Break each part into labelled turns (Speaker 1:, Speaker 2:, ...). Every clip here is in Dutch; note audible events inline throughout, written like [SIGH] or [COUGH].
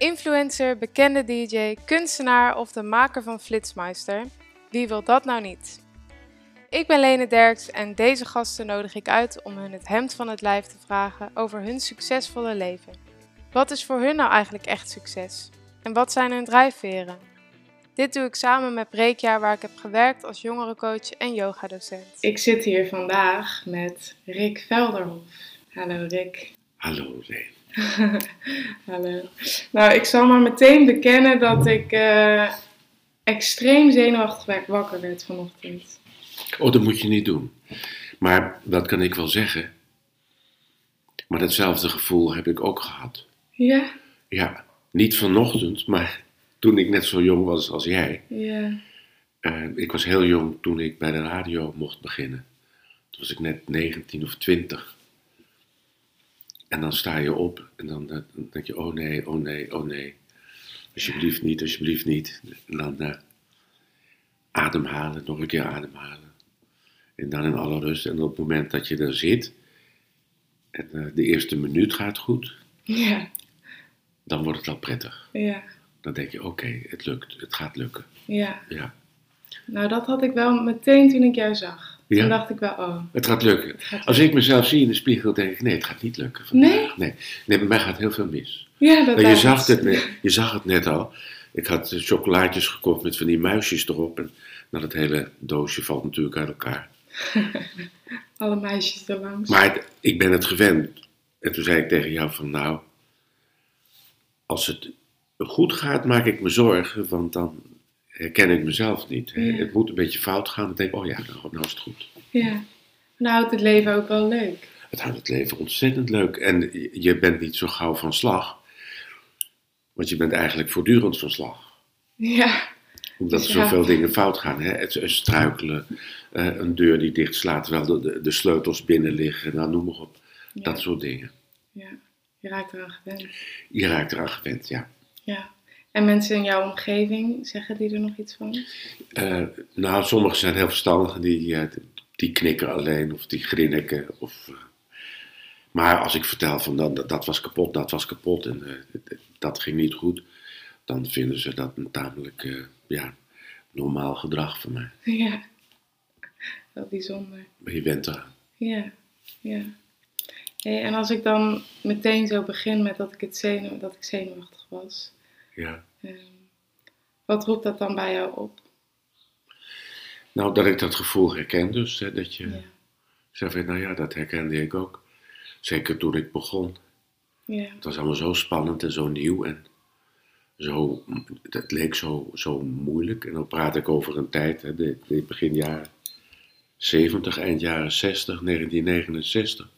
Speaker 1: Influencer, bekende DJ, kunstenaar of de maker van Flitsmeister. Wie wil dat nou niet? Ik ben Lene Derks en deze gasten nodig ik uit om hun het hemd van het lijf te vragen over hun succesvolle leven. Wat is voor hun nou eigenlijk echt succes? En wat zijn hun drijfveren? Dit doe ik samen met Breekjaar waar ik heb gewerkt als jongerencoach en yogadocent. Ik zit hier vandaag met Rick Velderhof. Hallo Rick.
Speaker 2: Hallo Leen. [LAUGHS]
Speaker 1: Hallo. Nou, ik zal maar meteen bekennen dat ik uh, extreem zenuwachtig wakker werd vanochtend.
Speaker 2: Oh, dat moet je niet doen. Maar dat kan ik wel zeggen. Maar datzelfde gevoel heb ik ook gehad.
Speaker 1: Ja?
Speaker 2: Ja, niet vanochtend, maar toen ik net zo jong was als jij.
Speaker 1: Ja.
Speaker 2: Uh, ik was heel jong toen ik bij de radio mocht beginnen. Toen was ik net 19 of 20. En dan sta je op en dan, dan denk je, oh nee, oh nee, oh nee. Alsjeblieft niet, alsjeblieft niet. En dan uh, ademhalen, nog een keer ademhalen. En dan in alle rust. En op het moment dat je er zit, en uh, de eerste minuut gaat goed,
Speaker 1: ja.
Speaker 2: dan wordt het al prettig.
Speaker 1: Ja.
Speaker 2: Dan denk je, oké, het lukt, het gaat lukken.
Speaker 1: Ja.
Speaker 2: ja.
Speaker 1: Nou, dat had ik wel meteen toen ik jou zag. Toen dacht ik wel, oh.
Speaker 2: Het gaat lukken. Als ik mezelf zie in de spiegel, denk ik, nee, het gaat niet lukken.
Speaker 1: Nee?
Speaker 2: nee? Nee, bij mij gaat heel veel mis.
Speaker 1: Ja, dat
Speaker 2: maar je zag, het net, je zag het net al. Ik had chocolaatjes gekocht met van die muisjes erop. En nou, dat hele doosje valt natuurlijk uit elkaar. [LAUGHS]
Speaker 1: Alle meisjes er langs.
Speaker 2: Maar ik ben het gewend. En toen zei ik tegen jou van, nou, als het goed gaat, maak ik me zorgen, want dan herken ik mezelf niet. Ja. Het moet een beetje fout gaan. Dan denk ik, oh ja, nou, nou is het goed.
Speaker 1: Ja, dan houdt het leven ook wel leuk.
Speaker 2: Het houdt het leven ontzettend leuk. En je bent niet zo gauw van slag. Want je bent eigenlijk voortdurend van slag.
Speaker 1: Ja.
Speaker 2: Omdat er zoveel dingen fout gaan. Hè? Het, struikelen, uh, een deur die dicht slaat terwijl de, de, sleutels binnen liggen. Nou, noem maar op.
Speaker 1: Ja.
Speaker 2: Dat soort dingen.
Speaker 1: Ja, je raakt eraan gewend.
Speaker 2: Je raakt eraan gewend, ja.
Speaker 1: Ja. En mensen in jouw omgeving, zeggen die er nog iets van?
Speaker 2: Uh, nou, sommigen zijn heel verstandig die, uh, die knikken alleen of die grinniken. Of, uh, maar als ik vertel van dan, dat, dat was kapot, dat was kapot en dat ging niet goed, dan vinden ze dat een tamelijk ja, normaal gedrag van mij. [LAUGHS]
Speaker 1: Ja, wel bijzonder.
Speaker 2: Maar je bent eraan.
Speaker 1: Ja, ja. Hey, en als ik dan meteen zo begin met dat ik, het zenuw, dat ik zenuwachtig was...
Speaker 2: Ja.
Speaker 1: Um, wat roept dat dan bij jou op?
Speaker 2: Nou, dat ik dat gevoel herken dus. Hè, dat je ja. zegt, nou ja, dat herkende ik ook. Zeker toen ik begon.
Speaker 1: Ja.
Speaker 2: Het was allemaal zo spannend en zo nieuw en zo, het leek zo, zo moeilijk. En dan praat ik over een tijd, hè, de, de begin jaren 70, eind jaren 60, 1969.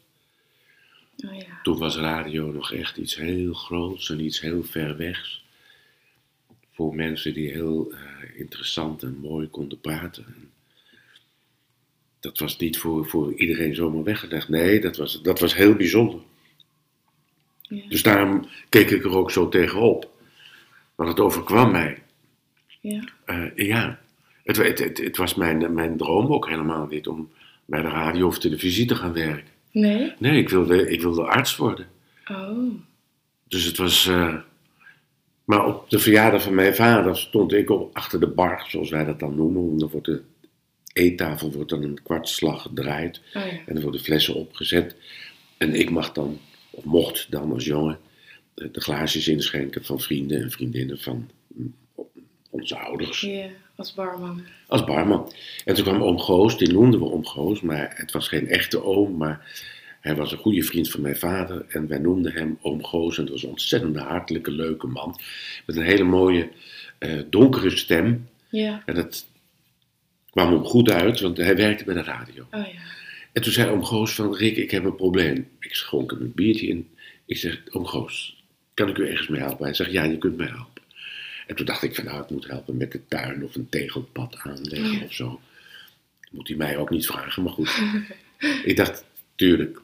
Speaker 1: Oh ja.
Speaker 2: Toen was radio nog echt iets heel groots en iets heel ver wegs voor mensen die heel uh, interessant en mooi konden praten. Dat was niet voor, voor iedereen zomaar weggelegd. Nee, dat was, dat was heel bijzonder.
Speaker 1: Ja.
Speaker 2: Dus daarom keek ik er ook zo tegenop. Want het overkwam mij.
Speaker 1: Ja.
Speaker 2: Uh, ja. Het, het, het, het, was mijn, mijn droom ook helemaal niet om bij de radio of televisie te gaan werken.
Speaker 1: Nee?
Speaker 2: Nee, ik wilde, ik wilde arts worden.
Speaker 1: Oh.
Speaker 2: Dus het was. Uh, maar op de verjaardag van mijn vader stond ik op achter de bar, zoals wij dat dan noemen. Dan wordt de eettafel wordt dan een kwartslag gedraaid.
Speaker 1: Oh ja.
Speaker 2: En dan worden flessen opgezet. En ik mag dan, of mocht dan als jongen, de glaasjes inschenken van vrienden en vriendinnen van onze ouders.
Speaker 1: Ja, als barman.
Speaker 2: Als barman. En toen kwam oom Goos, die noemden we oom Goos, maar het was geen echte oom, maar hij was een goede vriend van mijn vader en wij noemden hem Oom Goos. En dat was een ontzettend hartelijke, leuke man. Met een hele mooie, uh, donkere stem.
Speaker 1: Ja.
Speaker 2: En dat kwam hem goed uit, want hij werkte bij de radio.
Speaker 1: Oh ja.
Speaker 2: En toen zei Oom Goos van, Rick, ik heb een probleem. Ik schonk hem een biertje in. Ik zeg, Oom Goos, kan ik u ergens mee helpen? Hij zegt, ja, je kunt mij helpen. En toen dacht ik van, nou, ik moet helpen met de tuin of een tegelpad aanleggen
Speaker 1: Ja.
Speaker 2: of zo. Moet hij mij ook niet vragen, maar goed. [LAUGHS] ik dacht, tuurlijk.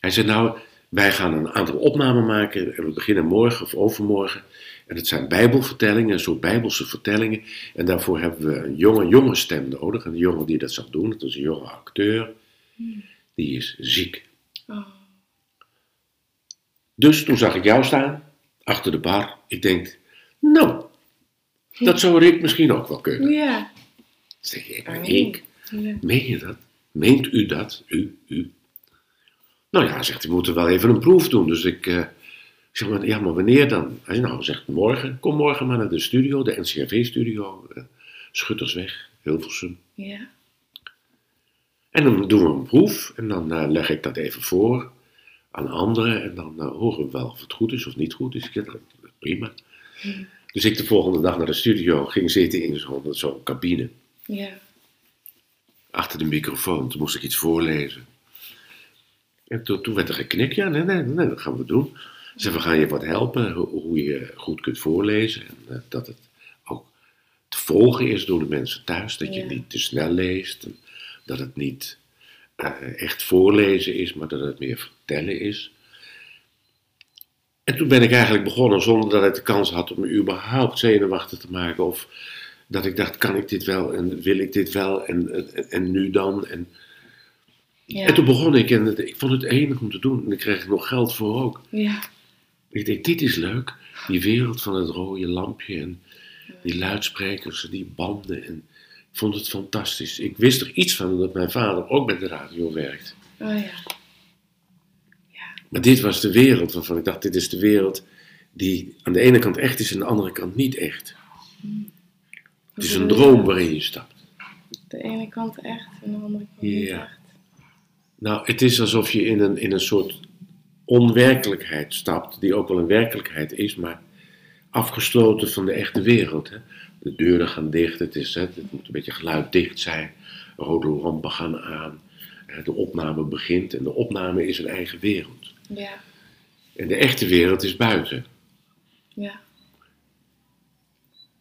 Speaker 2: Hij zei, nou, wij gaan een aantal opnamen maken en we beginnen morgen of overmorgen. En het zijn bijbelvertellingen, een soort bijbelse vertellingen. En daarvoor hebben we een jonge, jonge stem nodig. En de jongen die dat zal doen, dat is een jonge acteur, die is ziek.
Speaker 1: Oh.
Speaker 2: Dus toen zag ik jou staan, achter de bar. Ik denk, nou, dat zou Rick misschien ook wel kunnen.
Speaker 1: Ja.
Speaker 2: Zeg ik, maar
Speaker 1: Oh.
Speaker 2: ik,
Speaker 1: Ja.
Speaker 2: meen je dat? Meent u dat? U, u? Nou ja, zegt hij, we moeten wel even een proef doen. Dus ik, eh, ik zeg maar, ja, maar wanneer dan? Hij zegt, nou, zegt morgen. Kom morgen maar naar de studio, de NCRV-studio. eh, Schuttersweg, Hilversum.
Speaker 1: Ja.
Speaker 2: En dan doen we een proef en dan eh, leg ik dat even voor aan anderen en dan horen we wel of het goed is of niet goed is. Ik zeg, "Nou, prima.
Speaker 1: Hmm.
Speaker 2: Dus ik de volgende dag naar de studio ging zitten in zo'n zo'n cabine
Speaker 1: Ja.
Speaker 2: achter de microfoon. Toen moest ik iets voorlezen. En toen, toen werd er geknikt, ja, nee, nee, nee, dat gaan we doen. Ze we gaan je wat helpen, hoe, hoe je goed kunt voorlezen. En eh, dat het ook te volgen is door de mensen thuis. Dat je niet te snel leest. En dat het niet eh, echt voorlezen is, maar dat het meer vertellen is. En toen ben ik eigenlijk begonnen zonder dat ik de kans had om me überhaupt zenuwachtig te maken. Of dat ik dacht, kan ik dit wel en wil ik dit wel en, en, en nu dan? En,
Speaker 1: Ja.
Speaker 2: en toen begon ik en het- ik vond het enig om te doen. En ik kreeg er nog geld voor ook.
Speaker 1: Ja.
Speaker 2: Ik denk, dit is leuk. Die wereld van het rode lampje en die luidsprekers en die banden. En ik vond het fantastisch. Ik wist er iets van dat mijn vader ook bij de radio werkt.
Speaker 1: Oh ja.
Speaker 2: Maar dit was de wereld waarvan ik dacht, dit is de wereld die aan de ene kant echt is en aan de andere kant niet echt. Het is een droom waarin je stapt.
Speaker 1: De ene kant echt en de andere kant
Speaker 2: Ja.
Speaker 1: niet echt.
Speaker 2: Nou, het is alsof je in een, in een soort onwerkelijkheid stapt, die ook wel een werkelijkheid is, maar afgesloten van de echte wereld. Hè. De deuren gaan dicht, het, is, hè, het moet een beetje geluiddicht zijn, rode lampen gaan aan, de opname begint en de opname is een eigen wereld.
Speaker 1: Ja.
Speaker 2: En de echte wereld is buiten.
Speaker 1: Ja.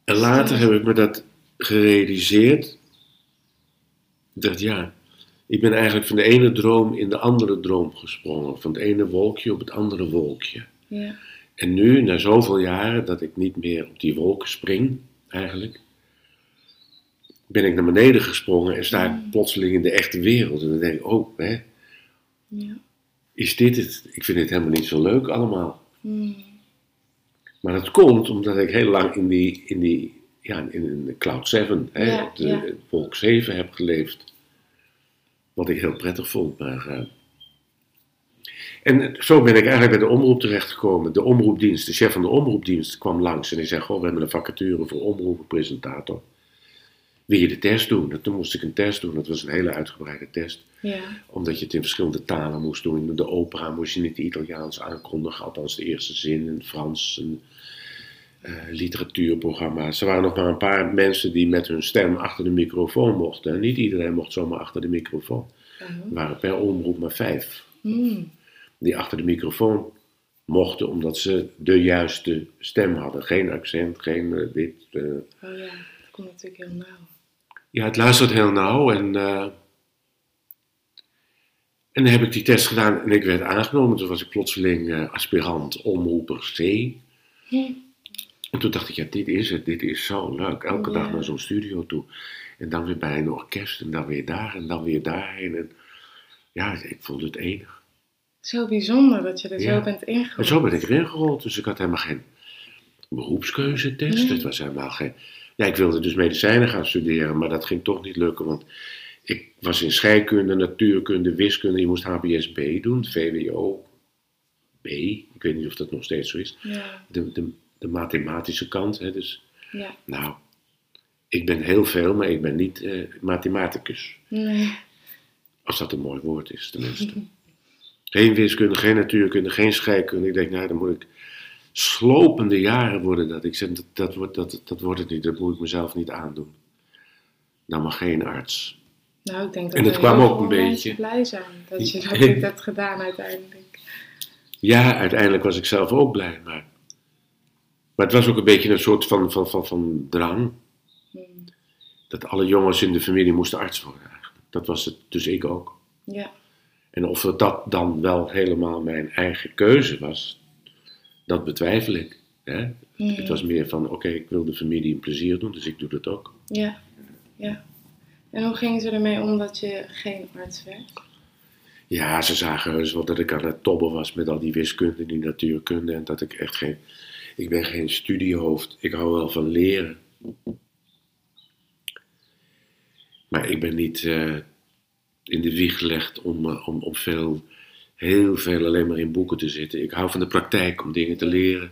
Speaker 2: En later heb ik me dat gerealiseerd. Dacht, ja, ik ben eigenlijk van de ene droom in de andere droom gesprongen. Van het ene wolkje op het andere wolkje.
Speaker 1: Ja.
Speaker 2: En nu, na zoveel jaren dat ik niet meer op die wolken spring, eigenlijk, ben ik naar beneden gesprongen en sta ik plotseling in de echte wereld. En dan denk ik, oh, hè,
Speaker 1: Ja.
Speaker 2: is dit het? Ik vind dit helemaal niet zo leuk allemaal.
Speaker 1: Hmm.
Speaker 2: Maar dat komt omdat ik heel lang in die, in die ja, in de Cloud 7, hè, op de. Wolk 7 heb geleefd. Wat ik heel prettig vond. Maar, eh, en zo ben ik eigenlijk bij de omroep terechtgekomen. De omroepdienst, de chef van de omroepdienst kwam langs en die zei, goh, we hebben een vacature voor omroeppresentator. Wil je de test doen? En toen moest ik een test doen, dat was een hele uitgebreide test
Speaker 1: Ja.
Speaker 2: omdat je het in verschillende talen moest doen. In de opera moest je niet Italiaans aankondigen, althans de eerste zin in Frans. Een eh, literatuurprogramma. Er waren nog maar een paar mensen die met hun stem achter de microfoon mochten. En niet iedereen mocht zomaar achter de microfoon.
Speaker 1: Oh.
Speaker 2: Er waren per omroep maar vijf
Speaker 1: Hmm.
Speaker 2: die achter de microfoon mochten, omdat ze de juiste stem hadden. Geen accent, geen eh, dit. eh.
Speaker 1: Oh ja, dat komt natuurlijk heel nauw.
Speaker 2: Ja, het luistert heel nauw en, en dan heb ik die test gedaan en ik werd aangenomen. Toen was ik plotseling aspirant omroeper C. En toen dacht ik, ja, dit is het, dit is zo leuk. Elke
Speaker 1: Ja.
Speaker 2: dag naar zo'n studio toe. En dan weer bij een orkest en dan weer daar en dan weer daarheen. En ja, ik vond het enig.
Speaker 1: Zo bijzonder dat je er
Speaker 2: Ja.
Speaker 1: zo bent ingerold.
Speaker 2: En zo ben ik erin gerold, dus ik had helemaal geen beroepskeuzetest.
Speaker 1: Nee.
Speaker 2: Het was helemaal geen... Ja, ik wilde dus medicijnen gaan studeren, maar dat ging toch niet lukken, want ik was in scheikunde, natuurkunde, wiskunde. Je moest HBSB doen, VWO B. Ik weet niet of dat nog steeds zo is.
Speaker 1: Ja.
Speaker 2: De, de, de mathematische kant, hè, dus...
Speaker 1: Ja.
Speaker 2: Nou, ik ben heel veel, maar ik ben niet eh, mathematicus.
Speaker 1: Nee.
Speaker 2: Als dat een mooi woord is, tenminste. [LAUGHS] Geen wiskunde, geen natuurkunde, geen scheikunde. Ik denk, nou, dan moet ik slopende jaren worden dat. Ik zeg, dat, dat, wordt, dat, dat wordt het niet, dat moet ik mezelf niet aandoen. Nou, maar geen arts.
Speaker 1: Nou, ik denk dat
Speaker 2: En
Speaker 1: er
Speaker 2: kwam ook een beetje.
Speaker 1: blij zijn dat je dat hebt gedaan uiteindelijk.
Speaker 2: Ja, uiteindelijk was ik zelf ook blij, maar... Maar het was ook een beetje een soort van, van, van, van drang.
Speaker 1: Hmm.
Speaker 2: Dat alle jongens in de familie moesten arts worden eigenlijk. Dat was het, dus ik ook.
Speaker 1: Ja.
Speaker 2: En of dat dan wel helemaal mijn eigen keuze was, dat betwijfel ik. Hè?
Speaker 1: Hmm.
Speaker 2: Het was meer van, oké, ik wil de familie een plezier doen, dus ik doe dat ook.
Speaker 1: Ja. Ja. En hoe gingen ze ermee om dat je geen arts werd?
Speaker 2: Ja, ze zagen heus wel dat ik aan het tobben was met al die wiskunde die natuurkunde. En dat ik echt geen... Ik ben geen studiehoofd. Ik hou wel van leren. Maar ik ben niet eh, in de wieg gelegd om, eh, om, om veel, heel veel alleen maar in boeken te zitten. Ik hou van de praktijk, om dingen te leren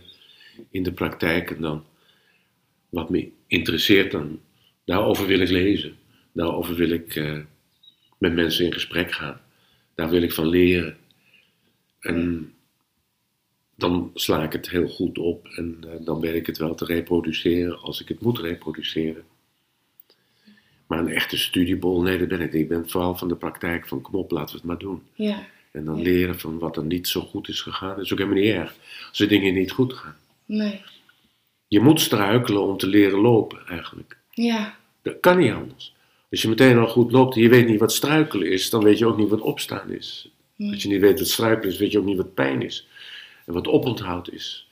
Speaker 2: in de praktijk. En dan wat me interesseert, dan, daarover wil ik lezen. Daarover wil ik eh, met mensen in gesprek gaan. Daar wil ik van leren. En dan sla ik het heel goed op en uh, dan weet ik het wel te reproduceren als ik het moet reproduceren. Maar een echte studiebol, nee, dat ben ik niet. Ik ben vooral van de praktijk van kom op, laten we het maar doen.
Speaker 1: Ja.
Speaker 2: En dan
Speaker 1: Ja.
Speaker 2: leren van wat er niet zo goed is gegaan. Dat is ook helemaal niet erg. Als de dingen niet goed gaan.
Speaker 1: Nee.
Speaker 2: Je moet struikelen om te leren lopen, eigenlijk.
Speaker 1: Ja.
Speaker 2: Dat kan niet anders. Als je meteen al goed loopt en je weet niet wat struikelen is, dan weet je ook niet wat opstaan is.
Speaker 1: Hm.
Speaker 2: Als je niet weet wat struikelen is, weet je ook niet wat pijn is. En wat oponthoud is.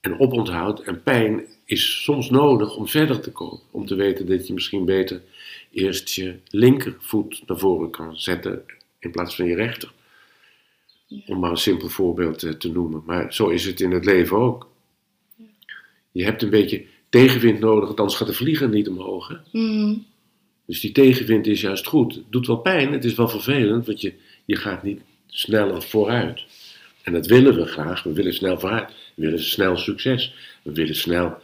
Speaker 2: En oponthoud en pijn is soms nodig om verder te komen. Om te weten dat je misschien beter eerst je linkervoet naar voren kan zetten in plaats van je rechter. Om maar een simpel voorbeeld te, te noemen. Maar zo is het in het leven ook. Je hebt een beetje tegenwind nodig, anders gaat de vlieger niet omhoog. Hè?
Speaker 1: Mhm.
Speaker 2: Dus die tegenwind is juist goed. Het doet wel pijn, het is wel vervelend, want je, je gaat niet sneller vooruit. En dat willen we graag. We willen snel vooruit. We willen snel succes. We willen snel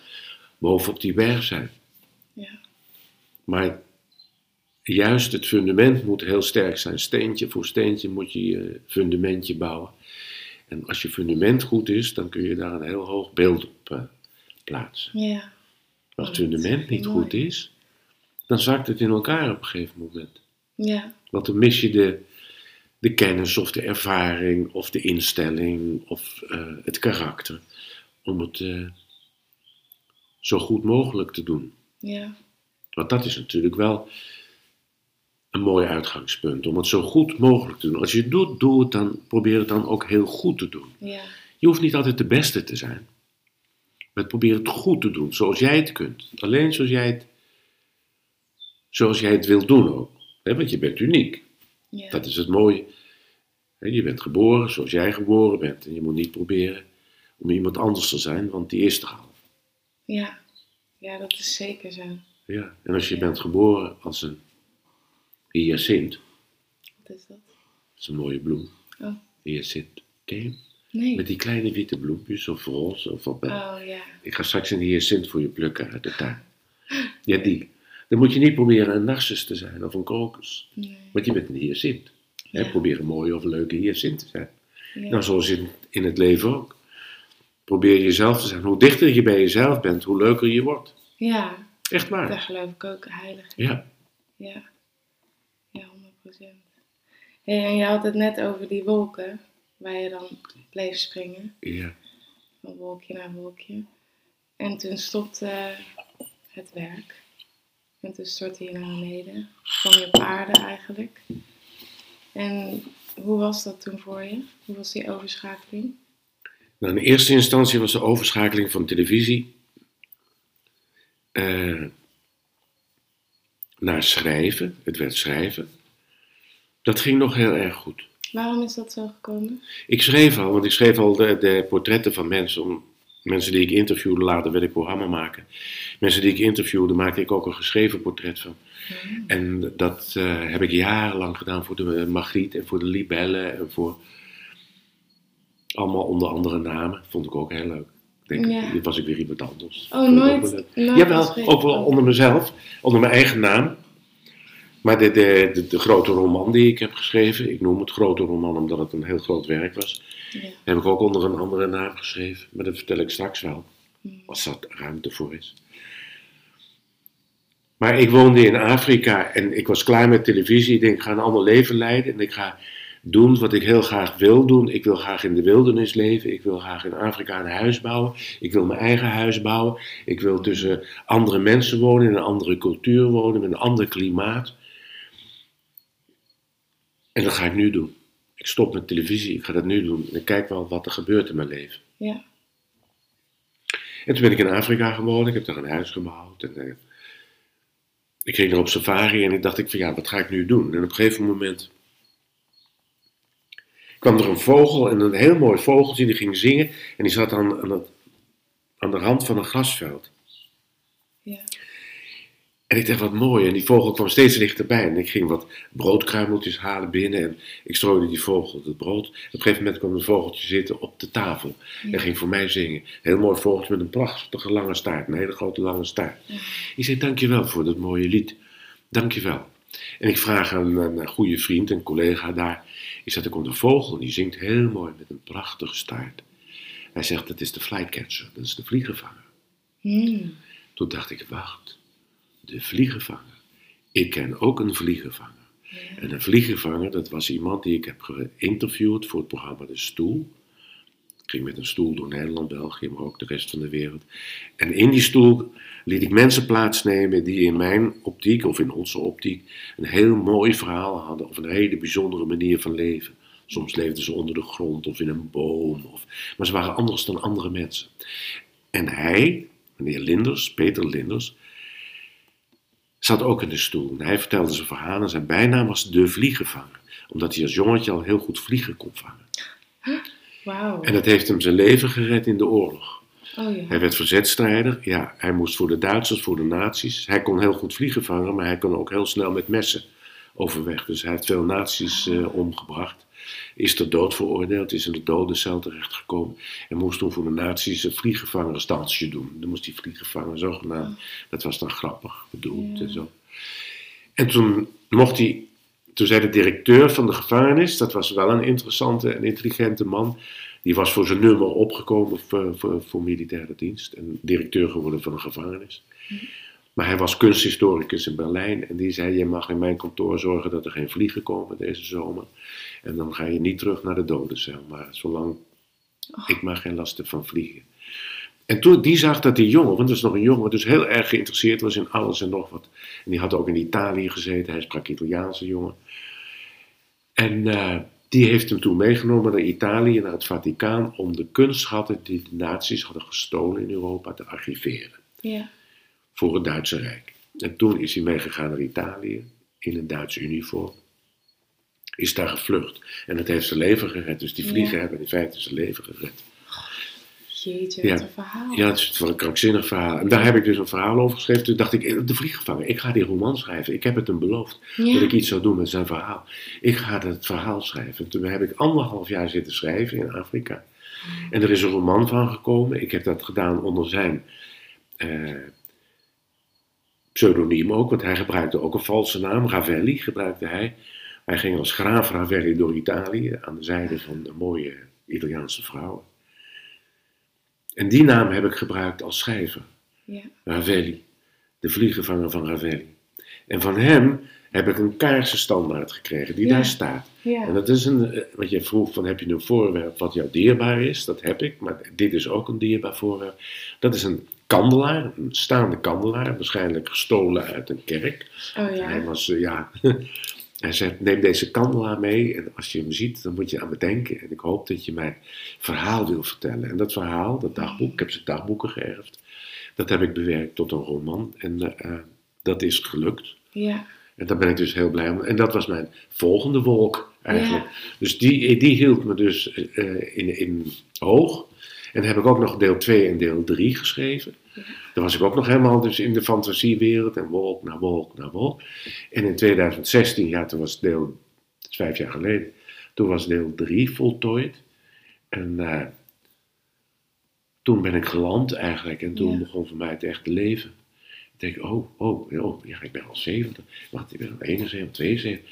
Speaker 2: bovenop die berg zijn.
Speaker 1: Ja.
Speaker 2: Maar juist het fundament moet heel sterk zijn. Steentje voor steentje moet je je fundamentje bouwen. En als je fundament goed is, dan kun je daar een heel hoog beeld op eh, plaatsen.
Speaker 1: Ja.
Speaker 2: Maar als het fundament niet
Speaker 1: mooi.
Speaker 2: goed is, dan zakt het in elkaar op een gegeven moment.
Speaker 1: Ja.
Speaker 2: Want dan mis je de, de kennis of de ervaring of de instelling of eh, het karakter om het eh, zo goed mogelijk te doen.
Speaker 1: Ja.
Speaker 2: Want dat is natuurlijk wel een mooi uitgangspunt, om het zo goed mogelijk te doen. Als je het doet, doe het dan, probeer het dan ook heel goed te doen.
Speaker 1: Ja.
Speaker 2: Je hoeft niet altijd de beste te zijn. Maar probeer het goed te doen, zoals jij het kunt. Alleen zoals jij het, zoals jij het wilt doen ook. Want je bent uniek.
Speaker 1: Ja.
Speaker 2: Dat is het mooie. Je bent geboren zoals jij geboren bent. En je moet niet proberen om iemand anders te zijn, want die is er al.
Speaker 1: Ja. Ja, dat is zeker zo.
Speaker 2: Ja. En als je bent geboren als een hyacint,
Speaker 1: Wat is dat?
Speaker 2: dat is een mooie bloem.
Speaker 1: Oh.
Speaker 2: Hyacint. Ken je?
Speaker 1: Nee.
Speaker 2: Met die kleine witte bloempjes of roze of wat.
Speaker 1: Oh ja.
Speaker 2: Ik ga straks een hyacint voor je plukken uit de tuin. Ja, die. Dan moet je niet proberen een narcis te zijn of een krokus.
Speaker 1: Nee.
Speaker 2: Want je bent een hyacint. Probeer een mooie of een leuke hyacint te zijn.
Speaker 1: Ja.
Speaker 2: Nou, zoals in, in het leven ook. Probeer jezelf te zijn. Hoe dichter je bij jezelf bent, hoe leuker je wordt.
Speaker 1: Ja.
Speaker 2: Echt waar.
Speaker 1: Daar geloof ik ook heilig in.
Speaker 2: Ja.
Speaker 1: Ja. Ja, 100%. Hey, en je had het net over die wolken, waar je dan bleef springen.
Speaker 2: Ja.
Speaker 1: Van wolkje naar wolkje. En toen stopte het werk. En toen stortte je naar beneden. Kwam je op aarde eigenlijk. En hoe was dat toen voor je? Hoe was die overschakeling?
Speaker 2: Nou, in eerste instantie was de overschakeling van televisie eh, naar schrijven. Het werd schrijven. Dat ging nog heel erg goed.
Speaker 1: Waarom is dat zo gekomen?
Speaker 2: Ik schreef al, want ik schreef al de, de portretten van mensen. Om, mensen die ik interviewde, later wil ik programma maken. Mensen die ik interviewde, maakte ik ook een geschreven portret van. En dat eh, heb ik jarenlang gedaan voor de Margriet en voor de Libelle en voor allemaal onder andere namen. Vond ik ook heel leuk. Ik Denk,
Speaker 1: Ja.
Speaker 2: Dit was ik weer iemand anders.
Speaker 1: Oh, nooit- nooit
Speaker 2: Jawel, ook wel onder mezelf, onder mijn eigen naam. Maar de, de, de, de grote roman die ik heb geschreven, ik noem het grote roman omdat het een heel groot werk was,
Speaker 1: Ja.
Speaker 2: heb ik ook onder een andere naam geschreven. Maar dat vertel ik straks wel,
Speaker 1: Hmm.
Speaker 2: als dat ruimte voor is. Maar ik woonde in Afrika en ik was klaar met televisie. Ik denk, ik ga een ander leven leiden en ik ga doen wat ik heel graag wil doen. Ik wil graag in de wildernis leven. Ik wil graag in Afrika een huis bouwen. Ik wil mijn eigen huis bouwen. Ik wil tussen andere mensen wonen, in een andere cultuur wonen, met een ander klimaat. En dat ga ik nu doen. Ik stop met televisie, ik ga dat nu doen. En ik kijk wel wat er gebeurt in mijn leven.
Speaker 1: Ja.
Speaker 2: En toen ben ik in Afrika gewoond, ik heb daar een huis gebouwd. En, eh, ik ging er op safari en ik dacht ik van ja, wat ga ik nu doen? En op een gegeven moment kwam er een vogel en een heel mooi vogeltje die ging zingen. En die zat dan aan het aan de rand van een grasveld.
Speaker 1: Ja.
Speaker 2: En ik dacht, wat mooi. En die vogel kwam steeds dichterbij. En ik ging wat broodkruimeltjes halen binnen. En ik strooide die vogel het brood. Op een gegeven moment kwam een vogeltje zitten op de tafel. En ging voor mij zingen. Heel mooi vogeltje met een prachtige lange staart. Een hele grote lange staart. Ik zei, dankjewel voor dat mooie lied. Dankjewel. En ik vraag aan een goede vriend, een collega daar. Ik zeg, er komt een vogel en die zingt heel mooi met een prachtige staart. Hij zegt, dat is de flycatcher. Dat is de vliegenvanger.
Speaker 1: Hmm.
Speaker 2: Toen dacht ik, wacht de vliegenvanger. Ik ken ook een vliegenvanger. En een vliegenvanger, dat was iemand die ik heb geïnterviewd voor het programma De Stoel. Ik ging met een stoel door Nederland, België, maar ook de rest van de wereld. En in die stoel liet ik mensen plaatsnemen die in mijn optiek, of in onze optiek, een heel mooi verhaal hadden, of een hele bijzondere manier van leven. Soms leefden ze onder de grond of in een boom, of, maar ze waren anders dan andere mensen. En hij, meneer Linders, Peter Linders, zat ook in de stoel. En hij vertelde zijn verhalen. Zijn bijnaam was de vliegenvanger. Omdat hij als jongetje al heel goed vliegen kon vangen. En dat heeft hem zijn leven gered in de oorlog.
Speaker 1: Oh ja.
Speaker 2: Hij werd verzetstrijder. Ja, hij moest voor de Duitsers, voor de nazi's. Hij kon heel goed vliegen vangen, maar hij kon ook heel snel met messen overweg. Dus hij heeft veel nazi's eh, omgebracht. Is ter dood veroordeeld, is in de dodencel terechtgekomen. En moest toen voor de nazi's een vliegenvangersdansje doen. Dan moest hij vliegenvanger, zogenaamd. Dat was dan grappig bedoeld
Speaker 1: Ja.
Speaker 2: en zo. En toen mocht hij, toen zei de directeur van de gevangenis, dat was wel een interessante en intelligente man. Die was voor zijn nummer opgekomen voor, voor, voor militaire dienst. En directeur geworden van een gevangenis. Maar hij was kunsthistoricus in Berlijn. En die zei, je mag in mijn kantoor zorgen dat er geen vliegen komen deze zomer. En dan ga je niet terug naar de dodencel. Maar zolang ik maar geen last heb van vliegen. En toen die zag dat die jongen, want dat is nog een jongen, dus heel erg geïnteresseerd was in alles en nog wat. En die had ook in Italië gezeten, hij sprak Italiaanse jongen. En eh, die heeft hem toen meegenomen naar Italië, naar het Vaticaan, om de kunstschatten die de nazi's hadden gestolen in Europa te archiveren
Speaker 1: Ja.
Speaker 2: voor het Duitse Rijk. En toen is hij meegegaan naar Italië in een Duits uniform. Is daar gevlucht. En dat heeft zijn leven gered. Dus die
Speaker 1: Ja.
Speaker 2: vliegen hebben in feite zijn leven gered.
Speaker 1: Jeetje,
Speaker 2: Ja.
Speaker 1: wat een verhaal.
Speaker 2: Ja, het is wel een krankzinnig verhaal. En daar heb ik dus een verhaal over geschreven. Toen dacht ik, eh, de vlieggevanger, ik ga die roman schrijven. Ik heb het hem beloofd dat ik iets zou doen met zijn verhaal. Ik ga het verhaal schrijven. En toen heb ik anderhalf jaar zitten schrijven in Afrika. En er is een roman van gekomen. Ik heb dat gedaan onder zijn eh, pseudoniem ook, want hij gebruikte ook een valse naam. Ravelli gebruikte hij. Hij ging als graaf Ravelli door Italië aan de zijde van de mooie Italiaanse vrouwen. En die naam heb ik gebruikt als schrijver.
Speaker 1: Ja.
Speaker 2: Ravelli, de vliegenvanger van Ravelli. En van hem heb ik een kaarsenstandaard gekregen die
Speaker 1: Ja.
Speaker 2: daar staat.
Speaker 1: Ja.
Speaker 2: En dat is een, eh, wat je vroeg van heb je een voorwerp wat jou dierbaar is? Dat heb ik, maar dit is ook een dierbaar voorwerp. Dat is een kandelaar, een staande kandelaar, waarschijnlijk gestolen uit een kerk.
Speaker 1: Oh
Speaker 2: Hij
Speaker 1: ja.
Speaker 2: was, eh, ja, [LAUGHS] hij zegt neem deze kandelaar mee en als je hem ziet dan moet je aan me denken. En ik hoop dat je mij verhaal wil vertellen. En dat verhaal, dat dagboek, ik heb zijn dagboeken geërfd, dat heb ik bewerkt tot een roman. En eh, eh, dat is gelukt.
Speaker 1: Ja.
Speaker 2: En daar ben ik dus heel blij om. En dat was mijn volgende wolk eigenlijk. Dus die, die hield me dus eh, in, in hoog. En dan heb ik ook nog deel 2 en deel 3 geschreven. Dan was ik ook nog helemaal dus in de fantasiewereld en wolk naar wolk naar wolk. En in 2016, ja, toen was deel, dat is vijf jaar geleden, toen was deel 3 voltooid. En eh, toen ben ik geland eigenlijk en toen
Speaker 1: Ja.
Speaker 2: begon voor mij het echte leven. Ik denk, oh, oh, oh, ja, ik ben al 70. Wacht, ik ben al 71, 72.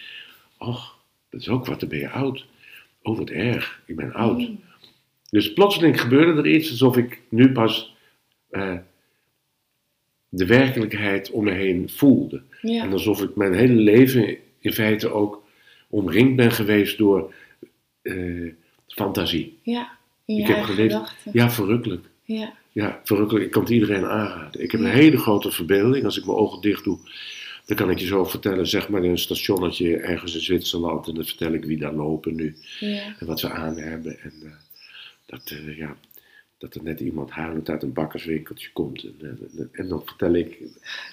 Speaker 2: Och, dat is ook wat, dan ben je oud. Oh, wat erg, ik ben oud.
Speaker 1: Mm.
Speaker 2: Dus plotseling gebeurde er iets alsof ik nu pas eh, de werkelijkheid om me heen voelde. En alsof ik mijn hele leven in feite ook omringd ben geweest door eh, fantasie.
Speaker 1: Ja.
Speaker 2: Ik heb geleefd.
Speaker 1: gedachten.
Speaker 2: Ja, verrukkelijk.
Speaker 1: Ja.
Speaker 2: Ja, verrukkelijk. Ik kan het iedereen aanraden. Ik heb een hele grote verbeelding. Als ik mijn ogen dicht doe, dan kan ik je zo vertellen, zeg maar in een stationnetje ergens in Zwitserland. En dan vertel ik wie daar lopen nu.
Speaker 1: Ja.
Speaker 2: En wat ze aan hebben. En eh, dat, eh, ja, dat er net iemand huilend uit een bakkerswinkeltje komt. En, en dan vertel ik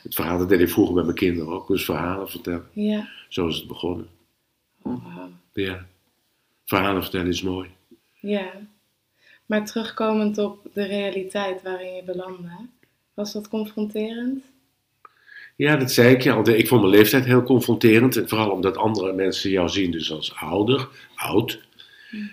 Speaker 2: het verhaal, dat deed ik vroeger met mijn kinderen ook. Dus verhalen vertellen.
Speaker 1: Ja.
Speaker 2: Zo is het begonnen.
Speaker 1: Oh, wauw.
Speaker 2: Ja. Verhalen vertellen is mooi.
Speaker 1: Ja. Maar terugkomend op de realiteit waarin je belandde, was dat confronterend?
Speaker 2: Ja, dat zei ik je al. Ik vond mijn leeftijd heel confronterend. En vooral omdat andere mensen jou zien dus als ouder, oud.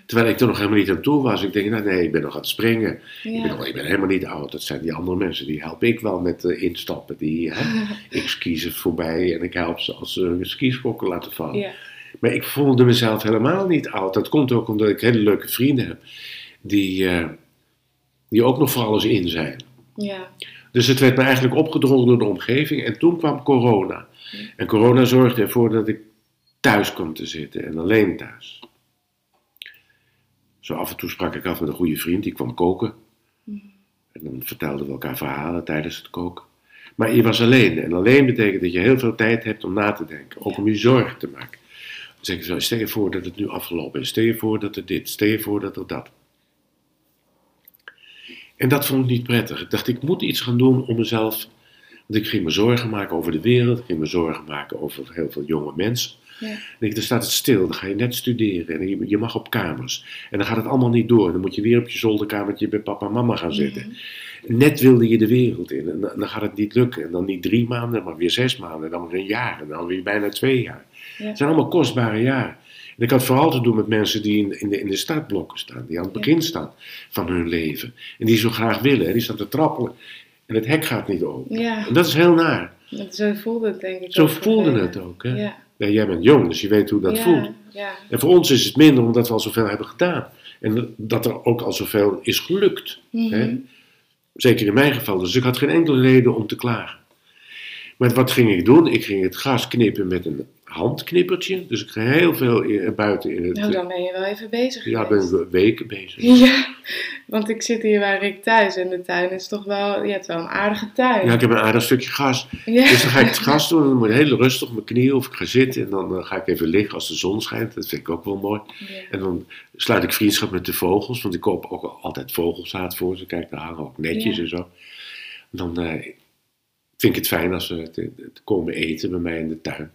Speaker 2: Terwijl ik er nog helemaal niet aan toe was. Ik denk, nou nee, ik ben nog aan het springen. Ik, ben nog, ik ben helemaal niet oud. Dat zijn die andere mensen. Die help ik wel met eh, instappen. Die, hè, [LAUGHS] ik ski ze voorbij en ik help ze als ze hun skischokken laten vallen.
Speaker 1: Ja.
Speaker 2: Maar ik voelde mezelf helemaal niet oud. Dat komt ook omdat ik hele leuke vrienden heb. Die, eh, die ook nog voor alles in zijn.
Speaker 1: Ja.
Speaker 2: Dus het werd me eigenlijk opgedrongen door de omgeving. En toen kwam corona. En corona zorgde ervoor dat ik thuis kwam te zitten en alleen thuis. Zo af en toe sprak ik af met een goede vriend, die kwam koken. En dan vertelden we elkaar verhalen tijdens het koken. Maar je was alleen. En alleen betekent dat je heel veel tijd hebt om na te denken. Ook om je zorgen te maken. Dan zeg ik zo, stel je voor dat het nu afgelopen is. Stel je voor dat er dit. Stel je voor dat er dat. En dat vond ik niet prettig. Ik dacht, ik moet iets gaan doen om mezelf. Want ik ging me zorgen maken over de wereld. Ik ging me zorgen maken over heel veel jonge mensen.
Speaker 1: Ja.
Speaker 2: Dan denk ik, dan staat het stil. Dan ga je net studeren. En je, je mag op kamers. En dan gaat het allemaal niet door. En dan moet je weer op je zolderkamertje bij papa en mama gaan zitten. Net wilde je de wereld in. En dan, gaat het niet lukken. En dan niet drie maanden, maar weer zes maanden. En dan weer een jaar. En dan weer bijna twee jaar.
Speaker 1: Ja.
Speaker 2: Het zijn allemaal kostbare jaren. En ik had vooral te doen met mensen die in, in, de, in de startblokken staan. Die aan het begin staan van hun leven. En die zo graag willen. hè. Die staan te trappelen. En het hek gaat niet open.
Speaker 1: Ja.
Speaker 2: En dat is heel naar.
Speaker 1: Want Zo voelde het denk ik
Speaker 2: Zo voelde het ook. Hè?
Speaker 1: Ja.
Speaker 2: Ja, jij bent jong, dus je weet hoe dat
Speaker 1: ja.
Speaker 2: voelt.
Speaker 1: Ja.
Speaker 2: En voor ons is het minder omdat we al zoveel hebben gedaan. En dat er ook al zoveel is gelukt.
Speaker 1: Mhm.
Speaker 2: Hè? Zeker in mijn geval. Dus ik had geen enkele reden om te klagen. Maar wat ging ik doen? Ik ging het gras knippen met een handknippertje. Dus ik ging heel veel in- buiten in het...
Speaker 1: Nou, dan ben je wel even bezig
Speaker 2: ja,
Speaker 1: geweest.
Speaker 2: ben ik weken bezig. [LAUGHS]
Speaker 1: Ja, want ik zit hier bij Rick thuis en de tuin is toch wel, je hebt wel een aardige tuin.
Speaker 2: Ja, ik heb een aardig stukje gras.
Speaker 1: Ja.
Speaker 2: Dus dan ga ik het gras doen en dan moet ik heel rustig op mijn knieën of ik ga zitten. En dan eh, ga ik even liggen als de zon schijnt. Dat vind ik ook wel mooi.
Speaker 1: Ja.
Speaker 2: En dan sluit ik vriendschap met de vogels, want ik koop ook altijd vogelzaad voor ze. Kijk, daar hangen ook netjes
Speaker 1: Ja.
Speaker 2: en zo. Dan eh, vind ik het fijn als ze komen eten bij mij in de tuin.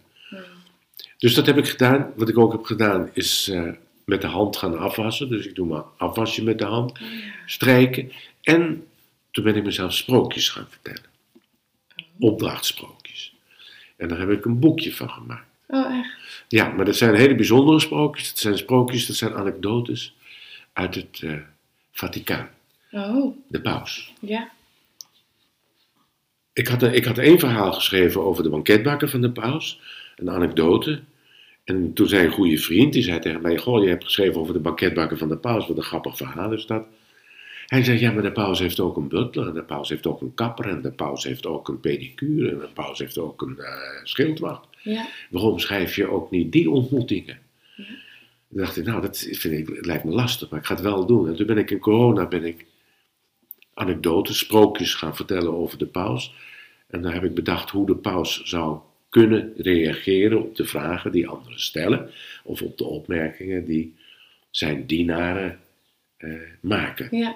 Speaker 2: Dus dat heb ik gedaan. Wat ik ook heb gedaan is eh, met de hand gaan afwassen. Dus ik doe maar afwasje met de hand,
Speaker 1: Oh,
Speaker 2: strijken. En toen ben ik mezelf sprookjes gaan vertellen. Opdrachtsprookjes. En daar heb ik een boekje van gemaakt.
Speaker 1: Oh, echt?
Speaker 2: Ja, maar dat zijn hele bijzondere sprookjes. Dat zijn sprookjes, dat zijn anekdotes uit het eh, Vaticaan,
Speaker 1: Oh,
Speaker 2: de paus.
Speaker 1: ja.
Speaker 2: Ik had, een- ik had één verhaal geschreven over de banketbakker van de paus, een anekdote. En toen zei een goede vriend, die zei tegen mij, goh, je hebt geschreven over de banketbakker van de paus, wat een grappig verhaal is dat. Hij zei, ja, maar de paus heeft ook een butler, en de paus heeft ook een kapper, en de paus heeft ook een pedicure, en de paus heeft ook een eh, schildwacht.
Speaker 1: Ja.
Speaker 2: waarom schrijf je ook niet die ontmoetingen? Toen dacht ik, nou, dat vind ik, het lijkt me lastig, maar ik ga het wel doen. En toen ben ik in corona ben ik anekdotes, sprookjes gaan vertellen over de paus. En daar heb ik bedacht hoe de paus zou kunnen reageren op de vragen die anderen stellen, of op de opmerkingen die zijn dienaren eh, maken.
Speaker 1: Ja.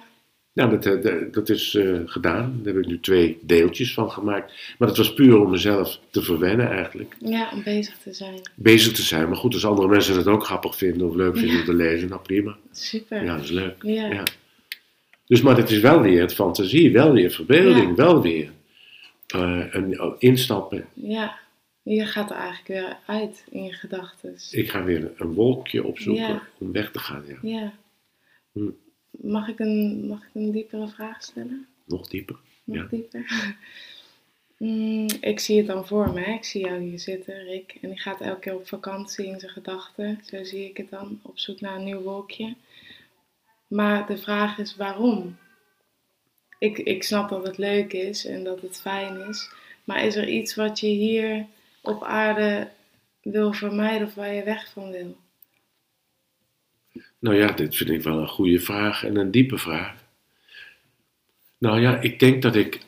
Speaker 2: Nou, dat, eh, dat- dat is eh, gedaan. Daar heb ik nu twee deeltjes van gemaakt. Maar dat was puur om mezelf te verwennen eigenlijk.
Speaker 1: ja, om bezig te zijn.
Speaker 2: Bezig te zijn. Maar goed, als andere mensen het ook grappig vinden of leuk vinden om te lezen, nou prima.
Speaker 1: Super.
Speaker 2: Ja, dat is leuk.
Speaker 1: Ja.
Speaker 2: Ja. Dus, maar het is wel weer het fantasie, wel weer verbeelding,
Speaker 1: Ja.
Speaker 2: wel weer een, oh, instappen.
Speaker 1: Ja. Je gaat er eigenlijk weer uit in je gedachten.
Speaker 2: Ik ga weer een wolkje opzoeken
Speaker 1: Ja.
Speaker 2: om weg te gaan. Ja.
Speaker 1: Ja.
Speaker 2: Hm.
Speaker 1: Mag ik, een, mag ik een diepere vraag stellen?
Speaker 2: Nog dieper.
Speaker 1: Nog
Speaker 2: Ja.
Speaker 1: dieper? [LAUGHS] Mm, ik zie het dan voor me. hè. Ik zie jou hier zitten, Rick. En die gaat elke keer op vakantie in zijn gedachten. Zo zie ik het dan. Op zoek naar een nieuw wolkje. Maar de vraag is waarom? Ik, ik snap dat het leuk is en dat het fijn is. Maar is er iets wat je hier op aarde wil vermijden of waar je weg van wil?
Speaker 2: Nou ja, dit vind ik wel een goede vraag en een diepe vraag. Nou ja, ik denk dat ik.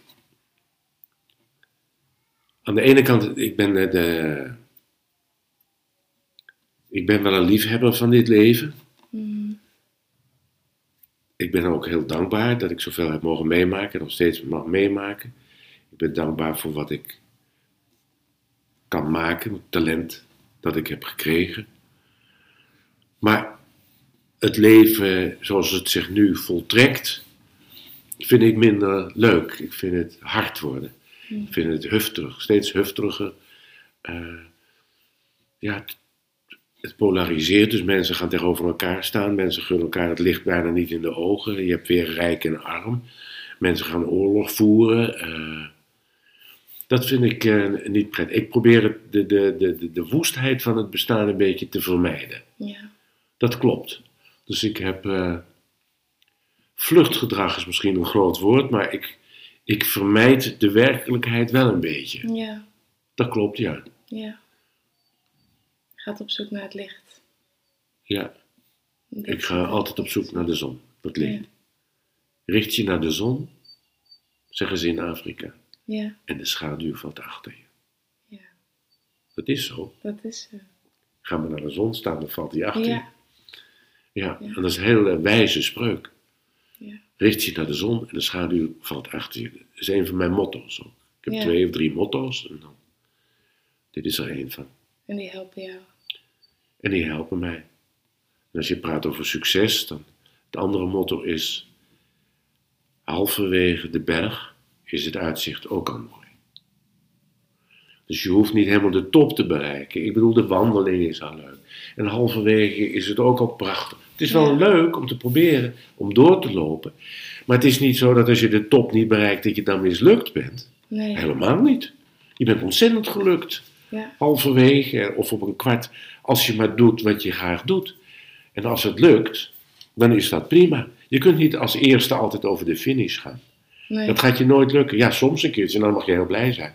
Speaker 2: Aan de ene kant, ik ben eh, de. Ik ben wel een liefhebber van dit leven.
Speaker 1: Mm,
Speaker 2: Ik ben ook heel dankbaar dat ik zoveel heb mogen meemaken en nog steeds mag meemaken. Ik ben dankbaar voor wat ik kan maken, het talent dat ik heb gekregen. Maar het leven zoals het zich nu voltrekt, vind ik minder leuk. Ik vind het hard worden. Ik vind het hufterig, steeds hufteriger. Eh, ja, het, het polariseert, dus mensen gaan tegenover elkaar staan. Mensen gunnen elkaar het licht bijna niet in de ogen. Je hebt weer rijk en arm. Mensen gaan oorlog voeren. eh, dat vind ik eh, niet prettig. Ik probeer het, de, de, de, de, de woestheid van het bestaan een beetje te vermijden.
Speaker 1: Ja.
Speaker 2: Dat klopt. Dus ik heb. eh, vluchtgedrag is misschien een groot woord, maar ik, ik vermijd de werkelijkheid wel een beetje.
Speaker 1: Ja.
Speaker 2: Dat klopt, ja.
Speaker 1: Ja. Gaat op zoek naar het licht.
Speaker 2: ja.
Speaker 1: Dat
Speaker 2: Ik ga altijd op zoek naar de zon, dat licht.
Speaker 1: Ja.
Speaker 2: Richt je naar de zon, zeggen ze in Afrika,
Speaker 1: Ja.
Speaker 2: en de schaduw valt achter je.
Speaker 1: Ja.
Speaker 2: Dat is zo.
Speaker 1: Dat is zo.
Speaker 2: Ga maar naar de zon staan, dan valt die achter je.
Speaker 1: Ja.
Speaker 2: Ja, en dat is een hele wijze spreuk.
Speaker 1: Ja.
Speaker 2: Richt je naar de zon en de schaduw valt achter je. Dat is een van mijn motto's ook. Ik heb twee of drie motto's en dan, dit is er één van.
Speaker 1: En die helpen jou.
Speaker 2: En die helpen mij. En als je praat over succes, dan het andere motto is: halverwege de berg is het uitzicht ook al mooi. Dus je hoeft niet helemaal de top te bereiken. Ik bedoel, de wandeling is al leuk. En halverwege is het ook al prachtig. Het is wel leuk om te proberen om door te lopen. Maar het is niet zo dat als je de top niet bereikt, dat je dan mislukt bent.
Speaker 1: Nee.
Speaker 2: Helemaal niet. Je bent ontzettend gelukt
Speaker 1: Ja.
Speaker 2: halverwege of op een kwart, als je maar doet wat je graag doet. En als het lukt, dan is dat prima. Je kunt niet als eerste altijd over de finish gaan.
Speaker 1: Nee.
Speaker 2: Dat gaat je nooit lukken. Ja, soms een keertje, en dan mag je heel blij zijn.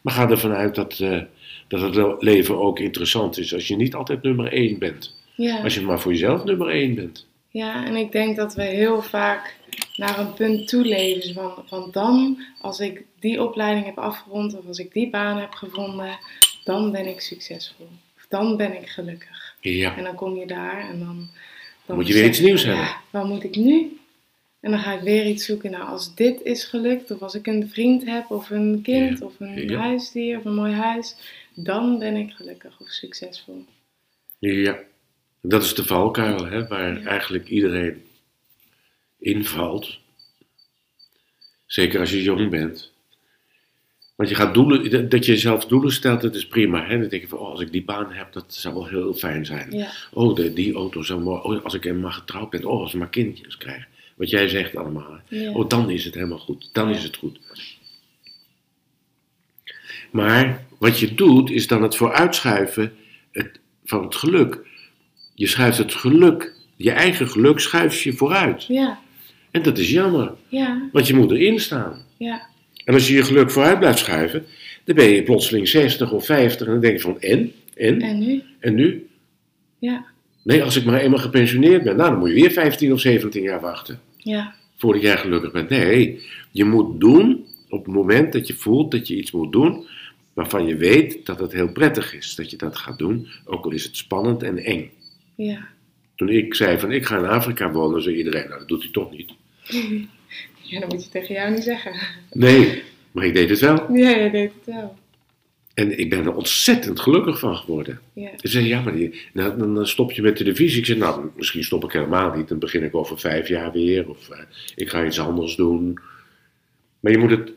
Speaker 2: Maar ga ervan uit dat, eh, dat het leven ook interessant is als je niet altijd nummer één bent.
Speaker 1: Ja.
Speaker 2: Als je maar voor jezelf nummer één bent.
Speaker 1: Ja, en ik denk dat we heel vaak naar een punt toe leven. Van, van dan, als ik die opleiding heb afgerond of als ik die baan heb gevonden, dan ben ik succesvol. Of dan ben ik gelukkig.
Speaker 2: Ja,
Speaker 1: En dan kom je daar en dan... dan
Speaker 2: Moet je weer iets nieuws hebben.
Speaker 1: Ja, wat moet ik nu? En dan ga ik weer iets zoeken. Nou, als dit is gelukt, of als ik een vriend heb, of een kind,
Speaker 2: Ja.
Speaker 1: of een
Speaker 2: Ja.
Speaker 1: huisdier, of een mooi huis, dan ben ik gelukkig of succesvol.
Speaker 2: ja. Dat is de valkuil, hè, waar
Speaker 1: Ja.
Speaker 2: eigenlijk iedereen invalt. Zeker als je jong bent. Want je gaat doelen, dat- je jezelf doelen stelt, dat is prima. Hè? Dan denk je van, oh, als ik die baan heb, dat zou wel heel fijn zijn.
Speaker 1: Ja,
Speaker 2: Oh, de, die auto zou mooi. Oh, als ik helemaal getrouwd ben. Oh, als ik maar kindjes krijg. Wat jij zegt allemaal.
Speaker 1: ja,
Speaker 2: Oh, dan is het helemaal goed. Dan
Speaker 1: Ja.
Speaker 2: is het goed. Maar wat je doet, is dan het vooruitschuiven het, van het geluk. Je schuift het geluk, je eigen geluk, schuif je vooruit.
Speaker 1: ja,
Speaker 2: En dat is jammer,
Speaker 1: ja,
Speaker 2: want je moet erin staan.
Speaker 1: ja,
Speaker 2: En als je je geluk vooruit blijft schuiven, dan ben je plotseling 60 of 50 en dan denk je van en? En?
Speaker 1: en nu?
Speaker 2: En nu?
Speaker 1: Ja,
Speaker 2: Nee, als ik maar eenmaal gepensioneerd ben, nou dan moet je weer 15 of 17 jaar wachten.
Speaker 1: Ja,
Speaker 2: voordat jij gelukkig bent. Nee, je moet doen op het moment dat je voelt dat je iets moet doen waarvan je weet dat het heel prettig is dat je dat gaat doen, ook al is het spannend en eng.
Speaker 1: ja.
Speaker 2: Toen ik zei van ik ga in Afrika wonen, zei iedereen, nou dat doet hij toch niet. [LAUGHS]
Speaker 1: Ja, dat moet je tegen jou niet zeggen.
Speaker 2: Nee, maar ik deed het wel.
Speaker 1: Ja, jij deed het wel.
Speaker 2: En ik ben er ontzettend gelukkig van geworden.
Speaker 1: Ja,
Speaker 2: Ze zei, ja, maar die, nou, dan stop je met televisie. Ik zei, nou, misschien stop ik helemaal niet. Dan begin ik over vijf jaar weer. Of eh, ik ga iets anders doen. Maar je moet het...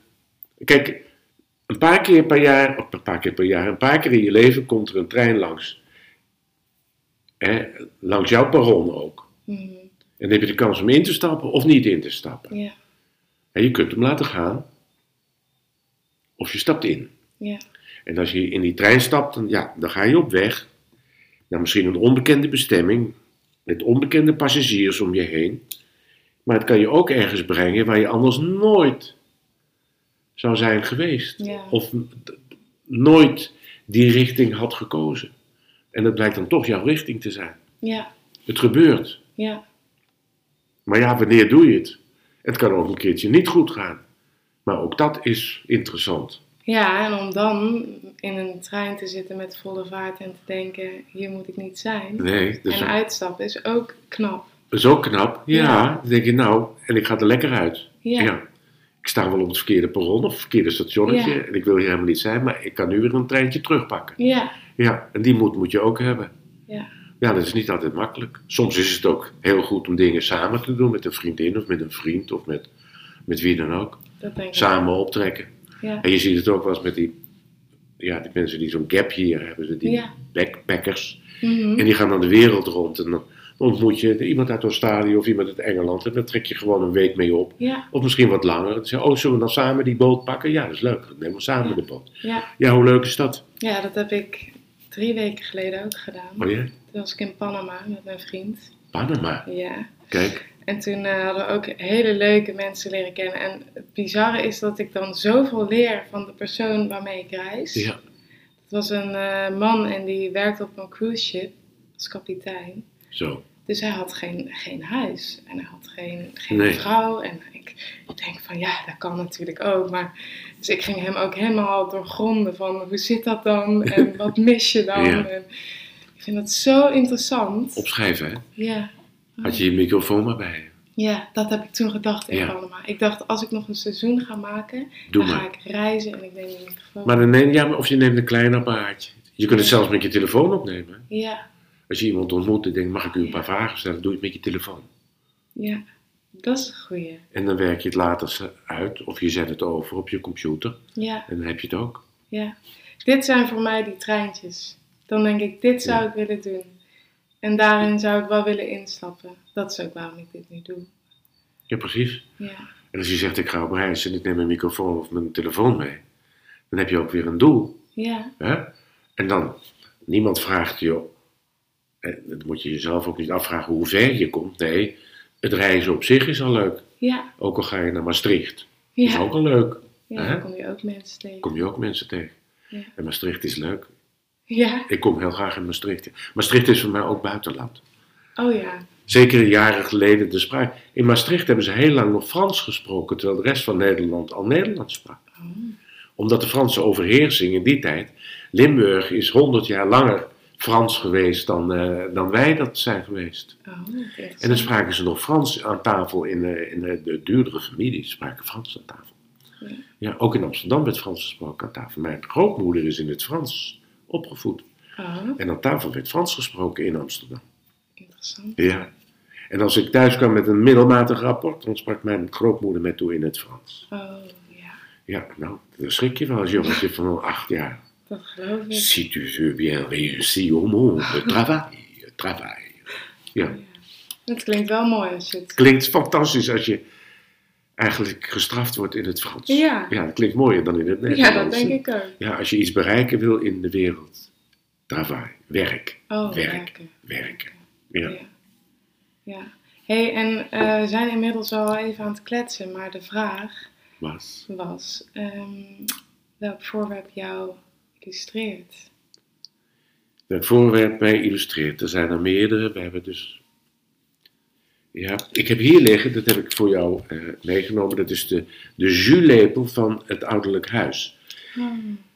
Speaker 2: Kijk, een paar keer per jaar, of een paar keer per jaar, een paar keer in je leven komt er een trein langs. Hè, langs jouw perron ook.
Speaker 1: mhm,
Speaker 2: En dan heb je de kans om in te stappen of niet in te stappen.
Speaker 1: ja,
Speaker 2: En je kunt hem laten gaan. Of je stapt in.
Speaker 1: ja,
Speaker 2: En als je in die trein stapt, dan, ja, dan ga je op weg naar misschien een onbekende bestemming, met onbekende passagiers om je heen. Maar het kan je ook ergens brengen waar je anders nooit zou zijn geweest.
Speaker 1: Ja.
Speaker 2: Of nooit die richting had gekozen. En dat blijkt dan toch jouw richting te zijn.
Speaker 1: ja,
Speaker 2: Het gebeurt.
Speaker 1: ja,
Speaker 2: Maar ja, wanneer doe je het? Het kan ook een keertje niet goed gaan. Maar ook dat is interessant.
Speaker 1: Ja, en om dan in een trein te zitten met volle vaart en te denken, hier moet ik niet zijn.
Speaker 2: Nee, is,
Speaker 1: en uitstappen is ook knap.
Speaker 2: dat is ook knap. Ja,
Speaker 1: Ja.
Speaker 2: dan denk je nou, en ik ga er lekker uit.
Speaker 1: Ja,
Speaker 2: Ik sta wel op het verkeerde perron of het verkeerde stationnetje
Speaker 1: Ja.
Speaker 2: en ik wil hier helemaal niet zijn, maar ik kan nu weer een treintje terugpakken.
Speaker 1: ja,
Speaker 2: Ja, en die moed moet je ook hebben.
Speaker 1: ja,
Speaker 2: Ja, dat is niet altijd makkelijk. Soms is het ook heel goed om dingen samen te doen met een vriendin of met een vriend of met, met wie dan ook.
Speaker 1: Dat denk ik.
Speaker 2: Samen optrekken.
Speaker 1: Ja.
Speaker 2: En je ziet het ook wel eens met die, ja, die mensen die zo'n gap hier hebben, die
Speaker 1: Ja.
Speaker 2: backpackers.
Speaker 1: Mhm.
Speaker 2: En die gaan dan de wereld rond en dan ontmoet je iemand uit Australië of iemand uit Engeland en dan trek je gewoon een week mee op.
Speaker 1: Ja,
Speaker 2: Of misschien wat langer. En zeg je, oh, zullen we dan samen die boot pakken? Ja, dat is leuk. Dan nemen we samen
Speaker 1: Ja.
Speaker 2: de boot.
Speaker 1: ja.
Speaker 2: Ja, hoe leuk is dat?
Speaker 1: ja, dat heb ik drie weken geleden ook gedaan.
Speaker 2: Oh ja?
Speaker 1: Toen was ik in Panama met mijn vriend.
Speaker 2: Panama.
Speaker 1: Ja.
Speaker 2: Kijk.
Speaker 1: En toen eh, hadden we ook hele leuke mensen leren kennen. En het bizarre is dat ik dan zoveel leer van de persoon waarmee ik reis.
Speaker 2: Ja.
Speaker 1: Het was een eh, man en die werkte op een cruise ship als kapitein.
Speaker 2: Zo.
Speaker 1: Dus hij had geen, geen huis en hij had geen, geen
Speaker 2: Nee.
Speaker 1: vrouw. En ik, ik denk van ja, dat kan natuurlijk ook. Maar, dus ik ging hem ook helemaal doorgronden van hoe zit dat dan en [LAUGHS] wat mis je dan.
Speaker 2: Ja.
Speaker 1: En ik vind dat zo interessant.
Speaker 2: Opschrijven, hè?
Speaker 1: Ja.
Speaker 2: Had je je microfoon maar bij je.
Speaker 1: ja, dat heb ik toen gedacht in
Speaker 2: Ja.
Speaker 1: Panama. Ik dacht als ik nog een seizoen ga maken,
Speaker 2: Doe
Speaker 1: dan ga ik reizen en ik neem een microfoon.
Speaker 2: Maar dan neem, ja, of je neemt een klein apparaatje. Je kunt het zelfs met je telefoon opnemen.
Speaker 1: Ja,
Speaker 2: Als je iemand ontmoet en denkt, mag ik u een paar vragen stellen? Doe je het met je telefoon.
Speaker 1: ja, dat is een goeie.
Speaker 2: En dan werk je het later uit of je zet het over op je computer.
Speaker 1: Ja,
Speaker 2: En dan heb je het ook.
Speaker 1: ja. Dit zijn voor mij die treintjes. Dan denk ik, dit zou
Speaker 2: Ja.
Speaker 1: ik willen doen. En daarin zou ik wel willen instappen. Dat is ook waarom ik dit nu doe.
Speaker 2: Ja, precies.
Speaker 1: Ja,
Speaker 2: En als je zegt, ik ga op reis en ik neem mijn microfoon of mijn telefoon mee. Dan heb je ook weer een doel.
Speaker 1: ja,
Speaker 2: Hè? En dan, niemand vraagt je, en dat moet je jezelf ook niet afvragen hoe ver je komt. Nee, het reizen op zich is al leuk.
Speaker 1: ja,
Speaker 2: Ook al ga je naar Maastricht, is
Speaker 1: ja.
Speaker 2: ook al leuk.
Speaker 1: Ja,
Speaker 2: Hè?
Speaker 1: dan kom je ook mensen tegen.
Speaker 2: Kom je ook mensen tegen.
Speaker 1: Ja.
Speaker 2: En Maastricht is leuk.
Speaker 1: Ja,
Speaker 2: Ik kom heel graag in Maastricht. Maastricht is voor mij ook buitenland.
Speaker 1: oh ja.
Speaker 2: Zeker jaren geleden de spraak. In Maastricht hebben ze heel lang nog Frans gesproken, terwijl de rest van Nederland al Nederlands sprak.
Speaker 1: Oh,
Speaker 2: Omdat de Franse overheersing in die tijd, Limburg is 100 jaar langer Frans geweest dan, eh, dan wij dat zijn geweest.
Speaker 1: oh
Speaker 2: En dan spraken ze nog Frans aan tafel in, eh, in de, de duurdere families, spraken Frans aan tafel.
Speaker 1: Ja.
Speaker 2: Ja, ook in Amsterdam werd Frans gesproken aan tafel. Mijn grootmoeder is in het Frans opgevoed.
Speaker 1: Oh,
Speaker 2: En aan tafel werd Frans gesproken in Amsterdam.
Speaker 1: interessant.
Speaker 2: Ja. En als ik thuis kwam met een middelmatig rapport, dan sprak mijn grootmoeder mij toe in het Frans.
Speaker 1: Oh, ja.
Speaker 2: Ja, nou, daar schrik je wel als jongetje van acht jaar.
Speaker 1: Dat geloof ik.
Speaker 2: Si tu veux bien réussir au monde, [LAUGHS] travaille, travaille. Ja,
Speaker 1: Ja. Het klinkt wel mooi als je het...
Speaker 2: klinkt fantastisch als je eigenlijk gestraft wordt in het Frans.
Speaker 1: Ja.
Speaker 2: Ja, dat klinkt mooier dan in het
Speaker 1: Ja,
Speaker 2: Nederlands.
Speaker 1: dat denk ik ook.
Speaker 2: Ja, als je iets bereiken wil in de wereld, travaille, werk,
Speaker 1: Oh,
Speaker 2: Werk.
Speaker 1: werken.
Speaker 2: werken. Ja.
Speaker 1: Ja. ja. hey, en eh, we zijn inmiddels al even aan het kletsen, maar de vraag
Speaker 2: Was.
Speaker 1: was ehm, welk voorwerp jou illustreert?
Speaker 2: Het voorwerp mij illustreert. Er zijn er meerdere. We hebben dus. Ja, ik heb hier liggen, dat heb ik voor jou eh, meegenomen. Dat is de, de jus-lepel van het ouderlijk huis.
Speaker 1: Oh,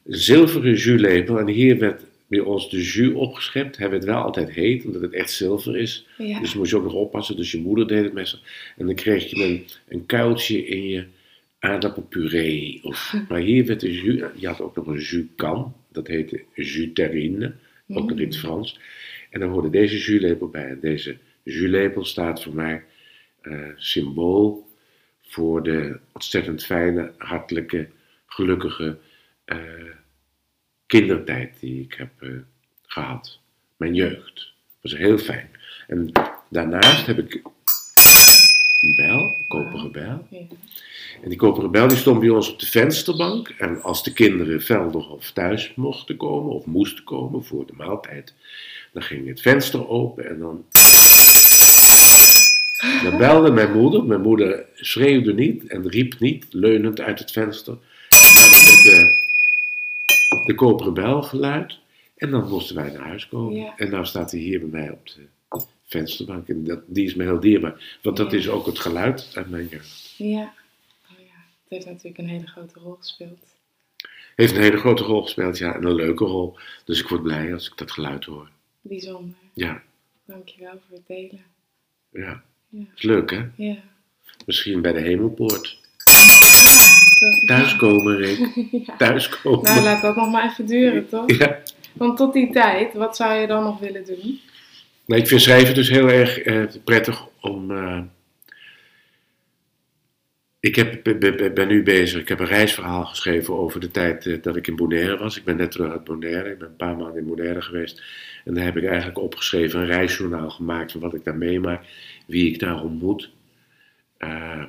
Speaker 2: Een zilveren jus-lepel. En hier werd bij ons de jus opgeschept. Hij werd wel altijd heet, omdat het echt zilver is.
Speaker 1: ja.
Speaker 2: Dus moest je ook nog oppassen. Dus je moeder deed het met ze. En dan kreeg je een, een kuiltje in je aardappelpuree. Of, [LAUGHS] maar hier werd de jus. Je had ook nog een jus-kan. Dat heette jus terrine. Ook nog in het Frans. En dan hoorde deze jus-lepel bij. En deze jus-lepel staat voor mij eh, symbool voor de ontzettend fijne, hartelijke, gelukkige eh, kindertijd die ik heb eh, gehad. Mijn jeugd. was heel fijn. En daarnaast heb ik een bel, een koperen bel.
Speaker 1: Ja.
Speaker 2: En die koperen bel die stond bij ons op de vensterbank. En als de kinderen veldig of thuis mochten komen of moesten komen voor de maaltijd, dan ging het venster open en dan. Dan belde mijn moeder. Mijn moeder schreeuwde niet en riep niet, leunend uit het venster. Maar dan werd de, de koperen bel geluid. En dan moesten wij naar huis komen.
Speaker 1: Ja.
Speaker 2: En nou staat hij hier bij mij op de vensterbank. En dat, die is me heel dierbaar. Want dat
Speaker 1: Ja.
Speaker 2: is ook het geluid uit mijn jeugd.
Speaker 1: Ja. Oh ja. Het heeft natuurlijk een hele grote rol gespeeld.
Speaker 2: Heeft een hele grote rol gespeeld, ja, en een leuke rol. Dus ik word blij als ik dat geluid hoor.
Speaker 1: Bijzonder.
Speaker 2: Ja,
Speaker 1: Dankjewel voor het delen.
Speaker 2: ja.
Speaker 1: Ja.
Speaker 2: Is leuk, hè?
Speaker 1: Ja.
Speaker 2: Misschien bij de hemelpoort. Thuiskomen, Rick. [LAUGHS]
Speaker 1: ja.
Speaker 2: Thuiskomen.
Speaker 1: Nou, laat dat nog maar even duren, [LAUGHS] toch?
Speaker 2: Ja.
Speaker 1: Want tot die tijd, wat zou je dan nog willen doen?
Speaker 2: Maar ik vind schrijven dus heel erg eh, prettig om. eh, ik heb, ben, ben- ben nu bezig, ik heb een reisverhaal geschreven over de tijd eh, dat ik in Bonaire was. Ik ben net terug uit Bonaire, ik ben een paar maanden in Bonaire geweest. En daar heb ik eigenlijk opgeschreven, een reisjournaal gemaakt van wat ik daar meemaak, wie ik daar ontmoet. Eh,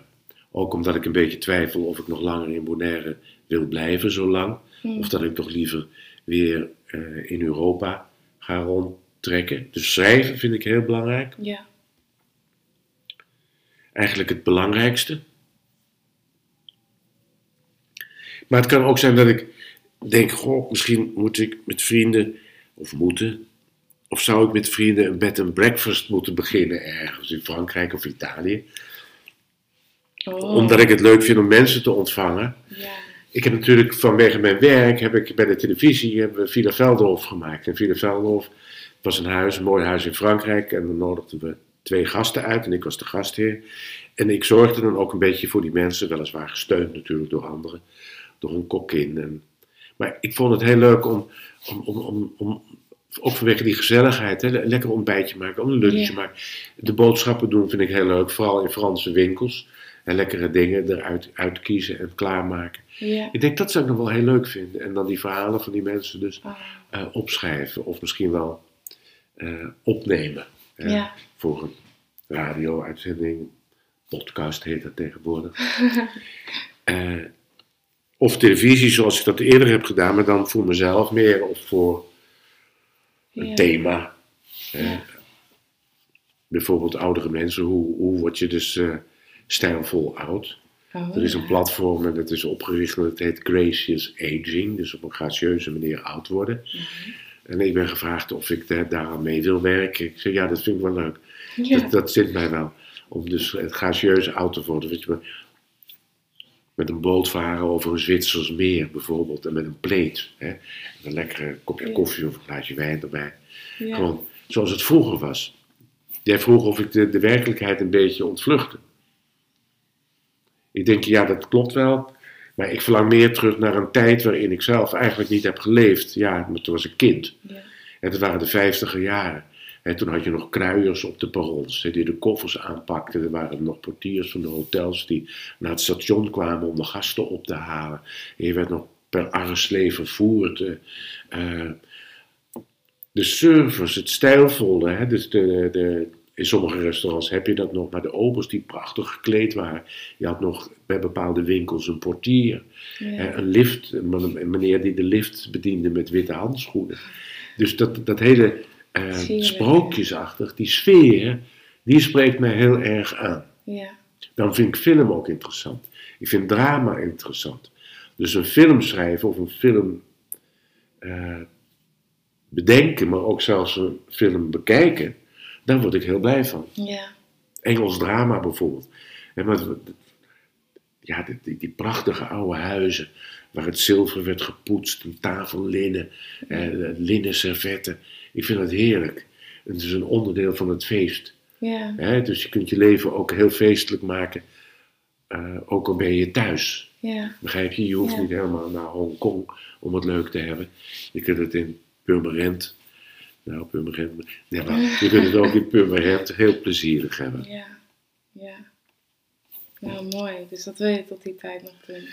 Speaker 2: ook omdat ik een beetje twijfel of ik nog langer in Bonaire wil blijven zo lang. Of dat ik toch liever weer eh, in Europa ga rondtrekken. Dus schrijven vind ik heel belangrijk.
Speaker 1: Ja.
Speaker 2: Eigenlijk het belangrijkste. Maar het kan ook zijn dat ik denk, goh, misschien moet ik met vrienden, of moeten, of zou ik met vrienden een bed and breakfast moeten beginnen ergens in Frankrijk of Italië.
Speaker 1: Oh.
Speaker 2: Omdat ik het leuk vind om mensen te ontvangen.
Speaker 1: Ja.
Speaker 2: Ik heb natuurlijk vanwege mijn werk, heb ik bij de televisie, hebben we Villa Veldhof gemaakt. En Villa Veldhof was een huis, een mooi huis in Frankrijk. En dan nodigden we twee gasten uit en ik was de gastheer. En ik zorgde dan ook een beetje voor die mensen, weliswaar gesteund natuurlijk door anderen, door een kokkin. En, maar ik vond het heel leuk om, om, om, om, om ook vanwege die gezelligheid, hè, lekker ontbijtje maken, een lunchje
Speaker 1: Ja.
Speaker 2: maken. De boodschappen doen vind ik heel leuk, vooral in Franse winkels. En lekkere dingen eruit uitkiezen en klaarmaken.
Speaker 1: Ja.
Speaker 2: Ik denk dat zou ik nog wel heel leuk vinden. En dan die verhalen van die mensen dus
Speaker 1: Oh.
Speaker 2: eh, opschrijven of misschien wel eh, opnemen.
Speaker 1: Ja.
Speaker 2: Voor een radio-uitzending, podcast heet dat tegenwoordig. [LAUGHS] Eh, of televisie zoals ik dat eerder heb gedaan, maar dan voor mezelf meer of voor een thema. hè.
Speaker 1: Ja.
Speaker 2: Bijvoorbeeld oudere mensen, hoe, hoe word je dus eh, stijlvol oud?
Speaker 1: Oh,
Speaker 2: Er is een platform en dat is opgericht en het heet Gracious Aging, dus op een gracieuze manier oud worden.
Speaker 1: Mhm.
Speaker 2: En ik ben gevraagd of ik daar, daaraan mee wil werken. Ik zeg ja, dat vind ik wel leuk.
Speaker 1: Ja.
Speaker 2: Dat, dat zit mij wel. Om dus het gracieuze oud te worden. Weet je, maar met een boot varen over een Zwitsers meer bijvoorbeeld en met een pleet. Hè? En een lekkere kopje
Speaker 1: Ja.
Speaker 2: koffie of een glaasje wijn erbij.
Speaker 1: Ja.
Speaker 2: Gewoon zoals het vroeger was. Jij vroeg of ik de, de werkelijkheid een beetje ontvluchtte. Ik denk, ja, dat klopt wel. Maar ik verlang meer terug naar een tijd waarin ik zelf eigenlijk niet heb geleefd. Ja, maar toen was ik kind.
Speaker 1: Ja.
Speaker 2: En dat waren de vijftiger jaren. En toen had je nog kruiers op de perrons die de koffers aanpakten. Er waren nog portiers van de hotels die naar het station kwamen om de gasten op te halen. En je werd nog per arreslee vervoerd. eh, de service, het stijlvolle. Dus de, de, in sommige restaurants heb je dat nog, maar de obers die prachtig gekleed waren. Je had nog bij bepaalde winkels een portier.
Speaker 1: Ja.
Speaker 2: Een lift, een meneer die de lift bediende met witte handschoenen. Dus dat, dat hele eh, sprookjesachtig, die sfeer, die spreekt mij heel erg aan.
Speaker 1: Ja.
Speaker 2: Dan vind ik film ook interessant. Ik vind drama interessant. Dus een film schrijven of een film eh, bedenken, maar ook zelfs een film bekijken, daar word ik heel blij van.
Speaker 1: Ja.
Speaker 2: Engels drama bijvoorbeeld. En maar, ja, die, die, prachtige oude huizen waar het zilver werd gepoetst, een tafellinnen, eh, linnen servetten. Ik vind het heerlijk. Het is een onderdeel van het feest.
Speaker 1: Ja.
Speaker 2: Hè? Dus je kunt je leven ook heel feestelijk maken, eh, ook al ben je thuis.
Speaker 1: Ja.
Speaker 2: Begrijp je? Je hoeft
Speaker 1: Ja.
Speaker 2: niet helemaal naar Hongkong om het leuk te hebben. Je kunt het in Purmerend, nou Purmerend, nee, maar je kunt het ook in Purmerend heel plezierig hebben.
Speaker 1: Ja. Ja. Nou, mooi. Dus dat wil je tot die tijd nog doen.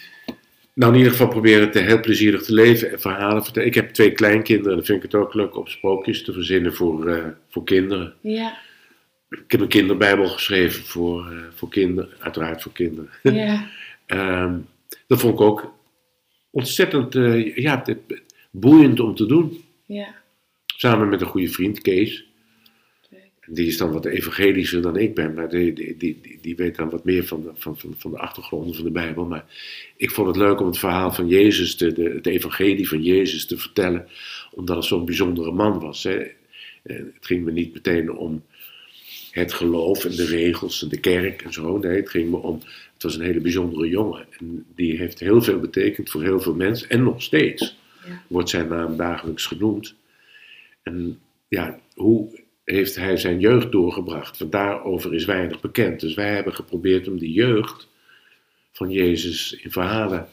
Speaker 2: Nou, in ieder geval proberen het heel plezierig te leven en verhalen vertellen. Ik heb twee kleinkinderen, dan vind ik het ook leuk om sprookjes te verzinnen voor, eh, voor kinderen.
Speaker 1: Ja.
Speaker 2: Ik heb een kinderbijbel geschreven voor, eh, voor kinderen, uiteraard voor kinderen.
Speaker 1: Ja. [LAUGHS]
Speaker 2: Ehm, dat vond ik ook ontzettend eh, ja, boeiend om te doen.
Speaker 1: Ja.
Speaker 2: Samen met een goede vriend, Kees. Die is dan wat evangelischer dan ik ben, maar die, die, die, die- weet dan wat meer van de, van, van, van de achtergronden van de Bijbel. Maar ik vond het leuk om het verhaal van Jezus, te, de, het evangelie van Jezus te vertellen, omdat het zo'n bijzondere man was. Hè. Eh, Het ging me niet meteen om het geloof en de regels en de kerk en zo. Nee, het ging me om, het was een hele bijzondere jongen. En die heeft heel veel betekend voor heel veel mensen en nog steeds
Speaker 1: Ja.
Speaker 2: wordt zijn naam dagelijks genoemd. En ja, hoe heeft hij zijn jeugd doorgebracht? Want daarover is weinig bekend. Dus wij hebben geprobeerd om die jeugd van Jezus in verhalen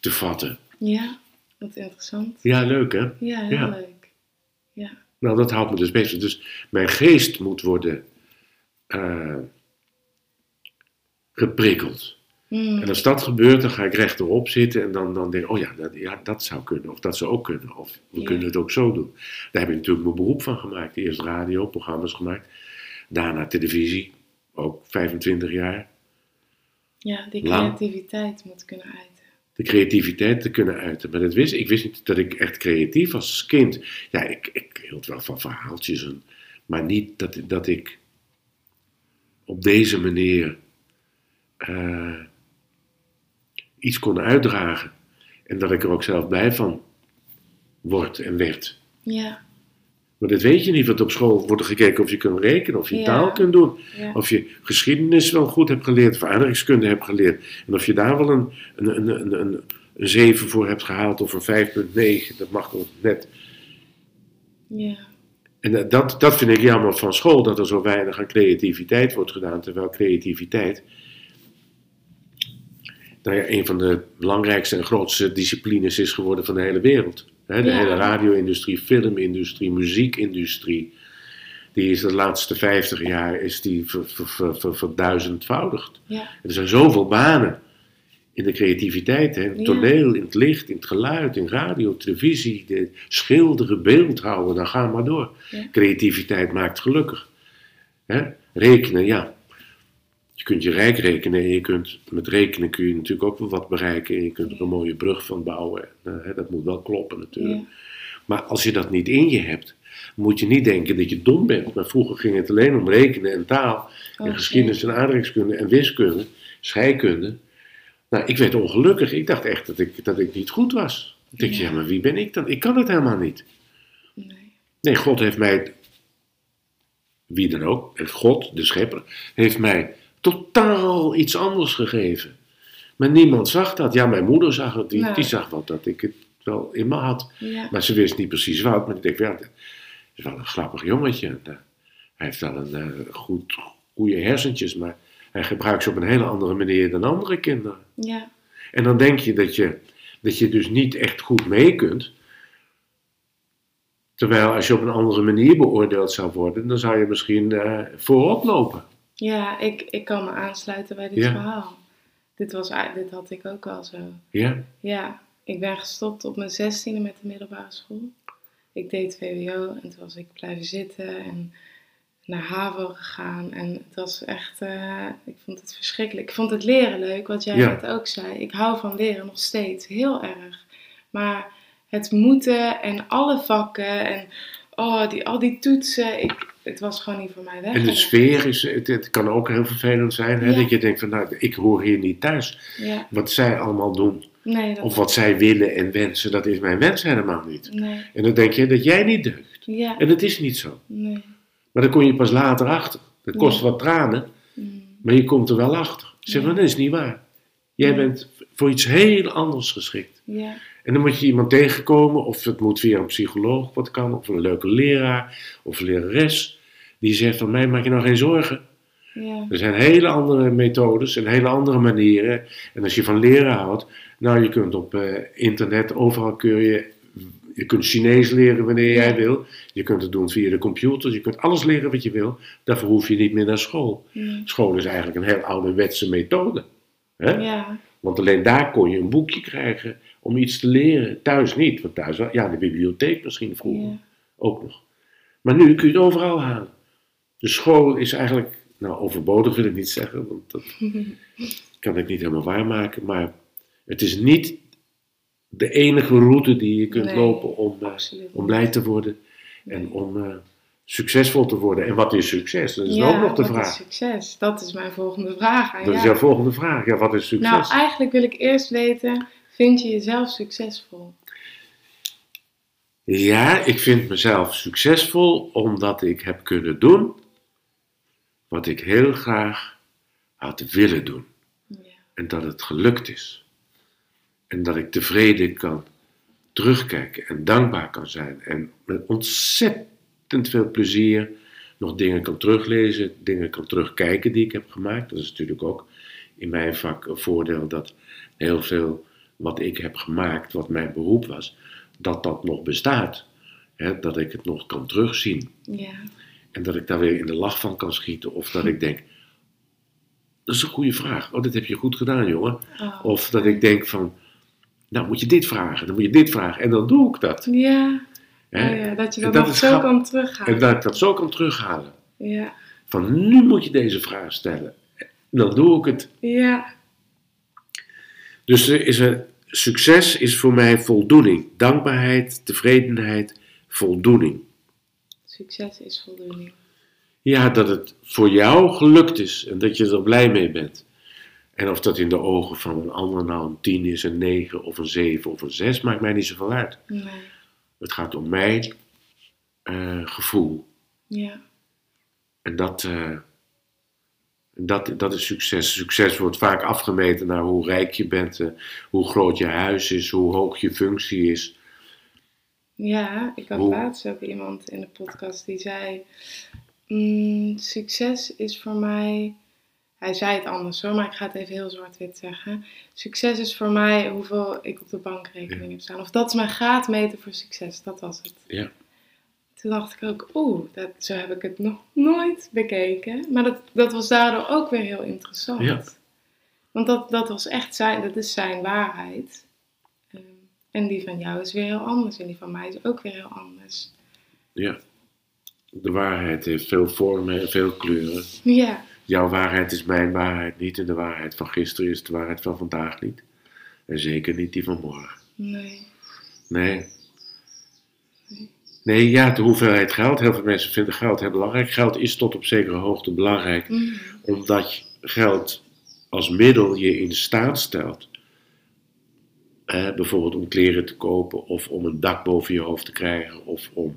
Speaker 2: te vatten.
Speaker 1: Ja. Wat interessant.
Speaker 2: Ja, leuk hè?
Speaker 1: Ja, heel
Speaker 2: Ja.
Speaker 1: leuk. Ja.
Speaker 2: Nou, dat houdt me dus bezig. Dus mijn geest moet worden eh, geprikkeld.
Speaker 1: Hmm.
Speaker 2: En als dat gebeurt, dan ga ik rechterop zitten en dan, dan denk ik, oh ja dat, ja, dat zou kunnen. Of dat zou ook kunnen. Of we
Speaker 1: Ja.
Speaker 2: kunnen het ook zo doen. Daar heb ik natuurlijk mijn beroep van gemaakt. Eerst radio, programma's gemaakt. Daarna televisie, ook 25 jaar.
Speaker 1: Ja, die
Speaker 2: Lang.
Speaker 1: creativiteit moet kunnen uiten.
Speaker 2: De creativiteit te kunnen uiten. Maar dat wist, ik wist niet dat ik echt creatief was als kind. Ja, ik, ik hield wel van verhaaltjes. En, maar niet dat, dat ik op deze manier eh, iets kon uitdragen. En dat ik er ook zelf blij van word en werd.
Speaker 1: Ja,
Speaker 2: Maar dat weet je niet, want op school wordt er gekeken of je kunt rekenen, of je
Speaker 1: Ja.
Speaker 2: taal kunt doen,
Speaker 1: ja.
Speaker 2: of je geschiedenis wel goed hebt geleerd, of aardrijkskunde hebt geleerd. En of je daar wel een, een, een, een, een, een 7 voor hebt gehaald, of een 5,9, dat mag nog net.
Speaker 1: ja.
Speaker 2: En dat- dat, dat vind ik jammer van school, dat er zo weinig aan creativiteit wordt gedaan, terwijl creativiteit nou ja, een van de belangrijkste en grootste disciplines is geworden van de hele wereld. De
Speaker 1: Ja.
Speaker 2: hele radio-industrie, filmindustrie, muziekindustrie, die is de laatste 50 jaar is die ver, ver, ver, ver- verduizendvoudigd.
Speaker 1: ja.
Speaker 2: Er zijn zoveel banen in de creativiteit, hè, in het toneel, in het licht, in het geluid, in radio, televisie, de schilderen, beeldhouden, dan ga maar door. Creativiteit maakt gelukkig. Rekenen, ja. Je kunt je rijk rekenen en je kunt, met rekenen kun je natuurlijk ook wel wat bereiken. En je kunt er een mooie brug van bouwen. Eh, hè, dat moet wel kloppen natuurlijk.
Speaker 1: Ja.
Speaker 2: Maar als je dat niet in je hebt, moet je niet denken dat je dom bent. Maar vroeger ging het alleen om rekenen en taal. En
Speaker 1: Oké.
Speaker 2: geschiedenis en aardrijkskunde en wiskunde, scheikunde. Nou, ik werd ongelukkig. Ik dacht echt dat ik, dat ik niet goed was. Ik dacht,
Speaker 1: Ja.
Speaker 2: ja, maar wie ben ik dan? Ik kan het helemaal niet.
Speaker 1: Nee.
Speaker 2: Nee, God heeft mij, wie dan ook, God, de schepper, heeft mij totaal iets anders gegeven. Maar niemand zag dat. Ja, mijn moeder zag het. Die,
Speaker 1: Nee.
Speaker 2: die zag wel dat ik het wel in me had.
Speaker 1: Ja.
Speaker 2: Maar ze wist niet precies wat. Maar ik denk, ja, dat is wel een grappig jongetje. En, eh, hij heeft wel een eh, goed, goede hersentjes, maar hij gebruikt ze op een hele andere manier dan andere kinderen.
Speaker 1: Ja.
Speaker 2: En dan denk je dat je, dat je dus niet echt goed mee kunt. Terwijl als je op een andere manier beoordeeld zou worden, dan zou je misschien eh, voorop lopen.
Speaker 1: Ja, ik, ik kan me aansluiten bij dit
Speaker 2: Ja.
Speaker 1: verhaal. Dit, was, dit had ik ook al zo.
Speaker 2: Ja?
Speaker 1: Ja, ik ben gestopt op mijn zestiende met de middelbare school. Ik deed VWO en toen was ik blijven zitten en naar HAVO gegaan. En het was echt, eh, ik vond het verschrikkelijk. Ik vond het leren leuk, wat jij
Speaker 2: Ja.
Speaker 1: net ook zei. Ik hou van leren nog steeds, heel erg. Maar het moeten en alle vakken en oh, die, al die toetsen, ik, het was gewoon niet voor mij weg.
Speaker 2: En de sfeer is, het, het kan ook heel vervelend zijn. Hè?
Speaker 1: Ja.
Speaker 2: Dat je denkt van, nou, ik hoor hier niet thuis.
Speaker 1: Ja,
Speaker 2: Wat zij allemaal doen,
Speaker 1: nee, dat,
Speaker 2: of wat zij willen en wensen, dat is mijn wens helemaal niet.
Speaker 1: nee,
Speaker 2: En dan denk je dat jij niet deugt.
Speaker 1: ja,
Speaker 2: En dat is niet zo.
Speaker 1: nee.
Speaker 2: Maar dan kom je pas later achter. Dat kost wat tranen,
Speaker 1: Mm,
Speaker 2: maar je komt er wel achter. Zeg, maar dat is niet waar. Jij bent voor iets heel anders geschikt.
Speaker 1: Ja,
Speaker 2: En dan moet je iemand tegenkomen, of het moet via een psycholoog wat kan, of een leuke leraar, of lerares, die zegt van mij maak je nou geen zorgen.
Speaker 1: ja,
Speaker 2: Er zijn hele andere methodes en hele andere manieren. En als je van leren houdt, nou je kunt op eh, internet, overal kun je, je kunt Chinees leren wanneer jij
Speaker 1: Ja.
Speaker 2: wil. Je kunt het doen via de computer, je kunt alles leren wat je wil. Daarvoor hoef je niet meer naar school.
Speaker 1: ja.
Speaker 2: School is eigenlijk een heel ouderwetse methode. Hè?
Speaker 1: ja.
Speaker 2: Want alleen daar kon je een boekje krijgen om iets te leren. Thuis niet, want thuis ja, de bibliotheek misschien vroeger ook nog. Maar nu kun je het overal halen. De school is eigenlijk, nou overbodig wil ik niet zeggen, want dat [LAUGHS] kan ik niet helemaal waarmaken. Maar het is niet de enige route die je kunt
Speaker 1: Nee,
Speaker 2: lopen om, eh, om blij te worden en
Speaker 1: Nee.
Speaker 2: om eh, succesvol te worden. En wat is succes? Dat is
Speaker 1: Ja,
Speaker 2: ook nog de
Speaker 1: wat
Speaker 2: vraag.
Speaker 1: is succes? Dat is mijn volgende vraag aan
Speaker 2: Dat is
Speaker 1: jou.
Speaker 2: jouw volgende vraag. Ja, wat is succes?
Speaker 1: Nou, eigenlijk wil ik eerst weten, vind je jezelf succesvol?
Speaker 2: Ja, ik vind mezelf succesvol omdat ik heb kunnen doen wat ik heel graag had willen doen.
Speaker 1: Ja.
Speaker 2: En dat het gelukt is. En dat ik tevreden kan terugkijken en dankbaar kan zijn. En met ontzettend veel plezier nog dingen kan teruglezen, dingen kan terugkijken die ik heb gemaakt. Dat is natuurlijk ook in mijn vak een voordeel dat heel veel wat ik heb gemaakt, wat mijn beroep was, dat dat nog bestaat. Hè, dat ik het nog kan terugzien.
Speaker 1: Ja.
Speaker 2: En dat ik daar weer in de lach van kan schieten. Of dat ik [LAUGHS] denk, dat is een goede vraag. Oh, dit heb je goed gedaan, jongen.
Speaker 1: Oh.
Speaker 2: Of dat ik denk van, nou moet je dit vragen, dan moet je dit vragen. En dan doe ik dat.
Speaker 1: Ja. Oh ja, dat je dat,
Speaker 2: dat
Speaker 1: zo
Speaker 2: grap-
Speaker 1: kan terughalen.
Speaker 2: En dat ik dat zo kan terughalen.
Speaker 1: Ja.
Speaker 2: Van nu moet je deze vraag stellen. Dan doe ik het.
Speaker 1: Ja.
Speaker 2: Dus er is een, succes is voor mij voldoening. Dankbaarheid, tevredenheid, voldoening.
Speaker 1: Succes is voldoening.
Speaker 2: Ja, dat het voor jou gelukt is en dat je er blij mee bent. En of dat in de ogen van een ander nou een 10 is, een 9 of een 7 of een 6, maakt mij niet zoveel uit.
Speaker 1: Nee.
Speaker 2: Het gaat om mijn eh, gevoel.
Speaker 1: Ja.
Speaker 2: En dat, eh, dat, dat is succes. Succes wordt vaak afgemeten naar hoe rijk je bent, eh, hoe groot je huis is, hoe hoog je functie is.
Speaker 1: Ja, ik had
Speaker 2: Hoe-
Speaker 1: laatst ook iemand in de podcast die zei: "Mm, Succes is voor mij. Hij zei het anders hoor, maar ik ga het even heel zwart-wit zeggen. Succes is voor mij hoeveel ik op de bankrekening heb staan. Of dat is mijn graadmeter voor succes, dat was het.
Speaker 2: Ja.
Speaker 1: Toen dacht ik ook, oeh, dat, zo heb ik het nog nooit bekeken. Maar dat, dat was daardoor ook weer heel interessant.
Speaker 2: Ja.
Speaker 1: Want dat, dat was echt zijn, dat is zijn waarheid. En die van jou is weer heel anders. En die van mij is ook weer heel anders.
Speaker 2: Ja. De waarheid heeft veel vormen en veel kleuren.
Speaker 1: Ja,
Speaker 2: Jouw waarheid is mijn waarheid niet en de waarheid van gisteren is de waarheid van vandaag niet. En zeker niet die van morgen.
Speaker 1: nee.
Speaker 2: Nee. Nee, ja, de hoeveelheid geld. Heel veel mensen vinden geld heel belangrijk. Geld is tot op zekere hoogte belangrijk,
Speaker 1: Mhm.
Speaker 2: omdat geld als middel je in staat stelt. Bijvoorbeeld om kleren te kopen, of om een dak boven je hoofd te krijgen, of om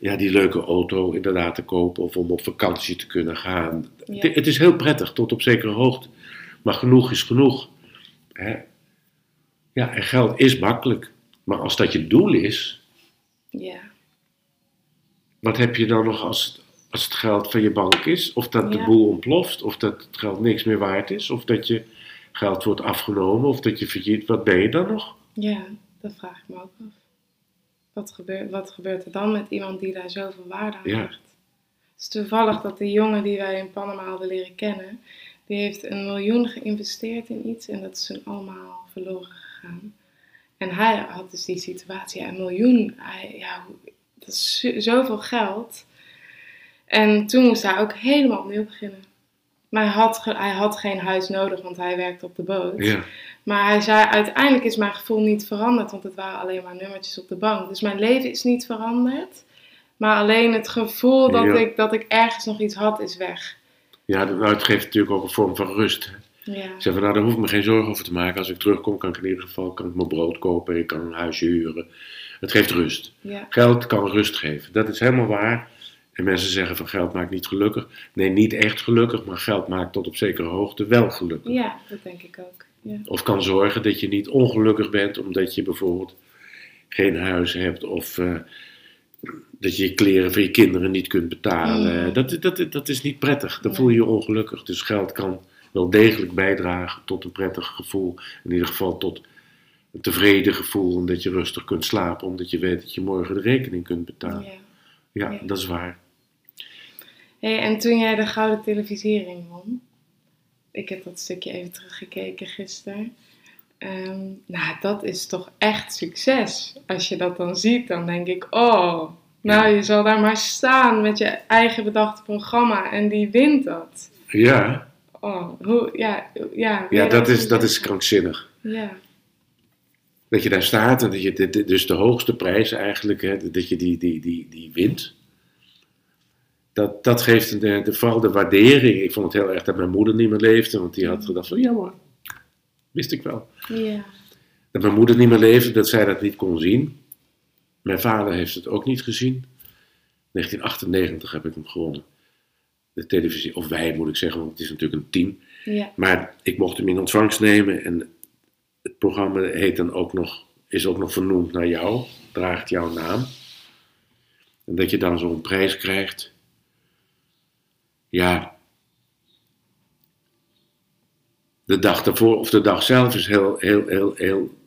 Speaker 2: ja, die leuke auto inderdaad te kopen, of om op vakantie te kunnen gaan.
Speaker 1: Ja.
Speaker 2: Het- Het is heel prettig tot op zekere hoogte, maar genoeg is genoeg. Hè? Ja, en geld is makkelijk, maar als dat je doel is,
Speaker 1: Ja.
Speaker 2: wat heb je dan nog als, het- als het geld van je bank is? Of dat de boel ontploft, of dat het geld niks meer waard is, of dat je geld wordt afgenomen, of dat je failliet, wat ben je dan nog?
Speaker 1: ja, dat vraag ik me ook af. Wat gebeurt, wat gebeurt er dan met iemand die daar zoveel waarde aan
Speaker 2: Ja.
Speaker 1: hecht? Het is toevallig dat de jongen die wij in Panama hadden leren kennen, die heeft een miljoen geïnvesteerd in iets en dat is toen allemaal verloren gegaan. En hij had dus die situatie, ja, een miljoen, hij, ja, dat is zo- zoveel geld. En toen moest hij ook helemaal opnieuw beginnen. Maar hij had, hij had geen huis nodig, want hij werkte op de boot.
Speaker 2: Ja,
Speaker 1: Maar hij zei, uiteindelijk is mijn gevoel niet veranderd, want het waren alleen maar nummertjes op de bank. Dus mijn leven is niet veranderd. Maar alleen het gevoel dat,
Speaker 2: Ja.
Speaker 1: ik, dat ik ergens nog iets had, is weg.
Speaker 2: ja nou, het geeft natuurlijk ook een vorm van rust.
Speaker 1: Ja,
Speaker 2: Ik van, nou, daar hoef ik me geen zorgen over te maken. Als ik terugkom, kan ik in ieder geval kan ik mijn brood kopen, ik kan een huisje huren. Het geeft rust.
Speaker 1: ja,
Speaker 2: Geld kan rust geven. Dat is helemaal waar. En mensen zeggen van geld maakt niet gelukkig. Nee, niet echt gelukkig, maar geld maakt tot op zekere hoogte wel gelukkig.
Speaker 1: ja dat denk ik ook. Ja,
Speaker 2: Of kan zorgen dat je niet ongelukkig bent omdat je bijvoorbeeld geen huis hebt of eh, dat je je kleren voor je kinderen niet kunt betalen.
Speaker 1: Mm.
Speaker 2: Dat, dat, dat is niet prettig. Dan voel je je ongelukkig. Dus geld kan wel degelijk bijdragen tot een prettig gevoel. In ieder geval tot een tevreden gevoel omdat je rustig kunt slapen omdat je weet dat je morgen de rekening kunt betalen.
Speaker 1: Ja.
Speaker 2: dat is waar.
Speaker 1: Hey, en toen jij de Gouden Televisiering won, ik heb dat stukje even teruggekeken gisteren. Ehm, nou, dat is toch echt succes. Als je dat dan ziet, dan denk ik, oh, nou, je zal daar maar staan met je eigen bedachte programma en die wint dat.
Speaker 2: Ja,
Speaker 1: Oh, hoe, ja, ja.
Speaker 2: ja dat, is, dat is krankzinnig.
Speaker 1: Ja,
Speaker 2: Dat je daar staat en dat je dus de hoogste prijs eigenlijk, hè, dat je die, die, die, die wint. Dat, dat geeft de, de, vooral de waardering. Ik vond het heel erg dat mijn moeder niet meer leefde, want die had gedacht van ja hoor, wist ik wel.
Speaker 1: ja,
Speaker 2: Dat mijn moeder niet meer leefde, dat zij dat niet kon zien. Mijn vader heeft het ook niet gezien. 1998 heb ik hem gewonnen. De televisie, of wij moet ik zeggen, want het is natuurlijk een team.
Speaker 1: ja,
Speaker 2: Maar ik mocht hem in ontvangst nemen en het programma heet dan ook nog, is ook nog vernoemd naar jou, draagt jouw naam. En dat je dan zo'n prijs krijgt. Ja. De dag daarvoor, of de dag zelf is heel, heel, heel, heel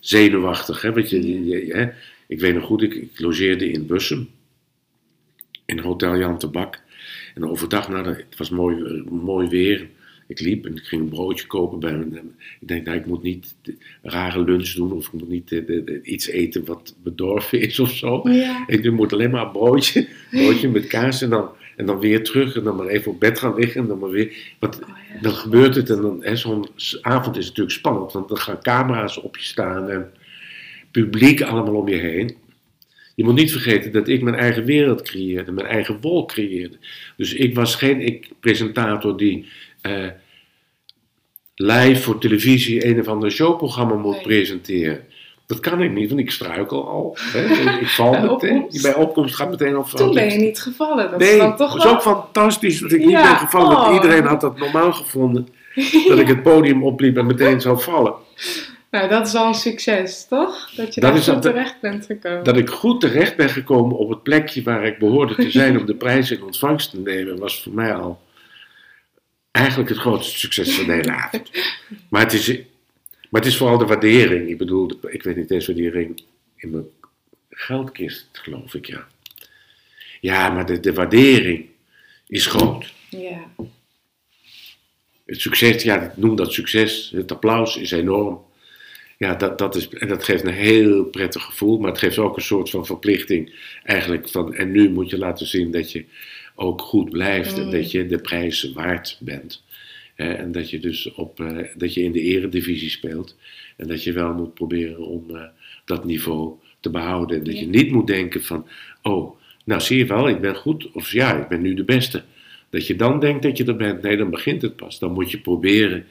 Speaker 2: zenuwachtig. Hè? Want je, je, je- hè? Ik weet nog goed, ik, ik logeerde in Bussum. In Hotel Jan Tabak. En overdag, nou, dat- het was mooi, eh, mooi weer. Ik liep en ik ging een broodje kopen bij een, Ik denk, nou, ik moet niet rare lunch doen of ik moet niet eh, de- de- iets eten wat bedorven is of zo.
Speaker 1: Ja.
Speaker 2: Ik moet alleen maar een broodje, broodje met kaas en dan, en dan weer terug en dan maar even op bed gaan liggen en dan maar weer. Want
Speaker 1: Oh, ja.
Speaker 2: dan gebeurt het en dan, hè, zo'n avond is natuurlijk spannend, want dan gaan camera's op je staan en publiek allemaal om je heen. Je moet niet vergeten dat ik mijn eigen wereld creëerde, mijn eigen wolk creëerde. Dus ik was geen ik, presentator die eh, live voor televisie een of ander showprogramma moet
Speaker 1: Nee.
Speaker 2: presenteren. Dat kan ik niet, want ik struikel al. Hè. [LAUGHS] Ik val
Speaker 1: Bij
Speaker 2: meteen. Bij opkomst gaat meteen al.
Speaker 1: Toen ben je niet gevallen. Dat
Speaker 2: Nee,
Speaker 1: is dan toch
Speaker 2: het is ook fantastisch dat ik niet ben gevallen. Want
Speaker 1: oh.
Speaker 2: iedereen had dat normaal gevonden. Dat ik het podium opliep en meteen zou vallen. [LAUGHS]
Speaker 1: Nou, dat is al een succes, toch? Dat je
Speaker 2: Dat
Speaker 1: daar goed
Speaker 2: dat-
Speaker 1: terecht bent gekomen.
Speaker 2: Dat ik goed terecht ben gekomen op het plekje waar ik behoorde te zijn om de prijs in ontvangst te nemen, was voor mij al eigenlijk het grootste succes van de hele avond. [LAUGHS] Maar het is, maar het is vooral de waardering. Ik bedoel, ik weet niet eens waar die ring in mijn geldkist, geloof ik, ja. Ja, maar de, de waardering is groot.
Speaker 1: Ja.
Speaker 2: Het succes, ja, noem dat succes. Het applaus is enorm. Ja, dat, dat, is, en dat geeft een heel prettig gevoel, maar het geeft ook een soort van verplichting. Eigenlijk van, en nu moet je laten zien dat je ook goed blijft en
Speaker 1: Mm.
Speaker 2: dat je de prijs waard bent. En dat je dus op, eh, dat je in de eredivisie speelt. En dat je wel moet proberen om eh, dat niveau te behouden. En dat
Speaker 1: Ja.
Speaker 2: je niet moet denken van, oh, nou zie je wel, ik ben goed. Of ja, ik ben nu de beste. Dat je dan denkt dat je er bent. Nee, dan begint het pas. Dan moet je proberen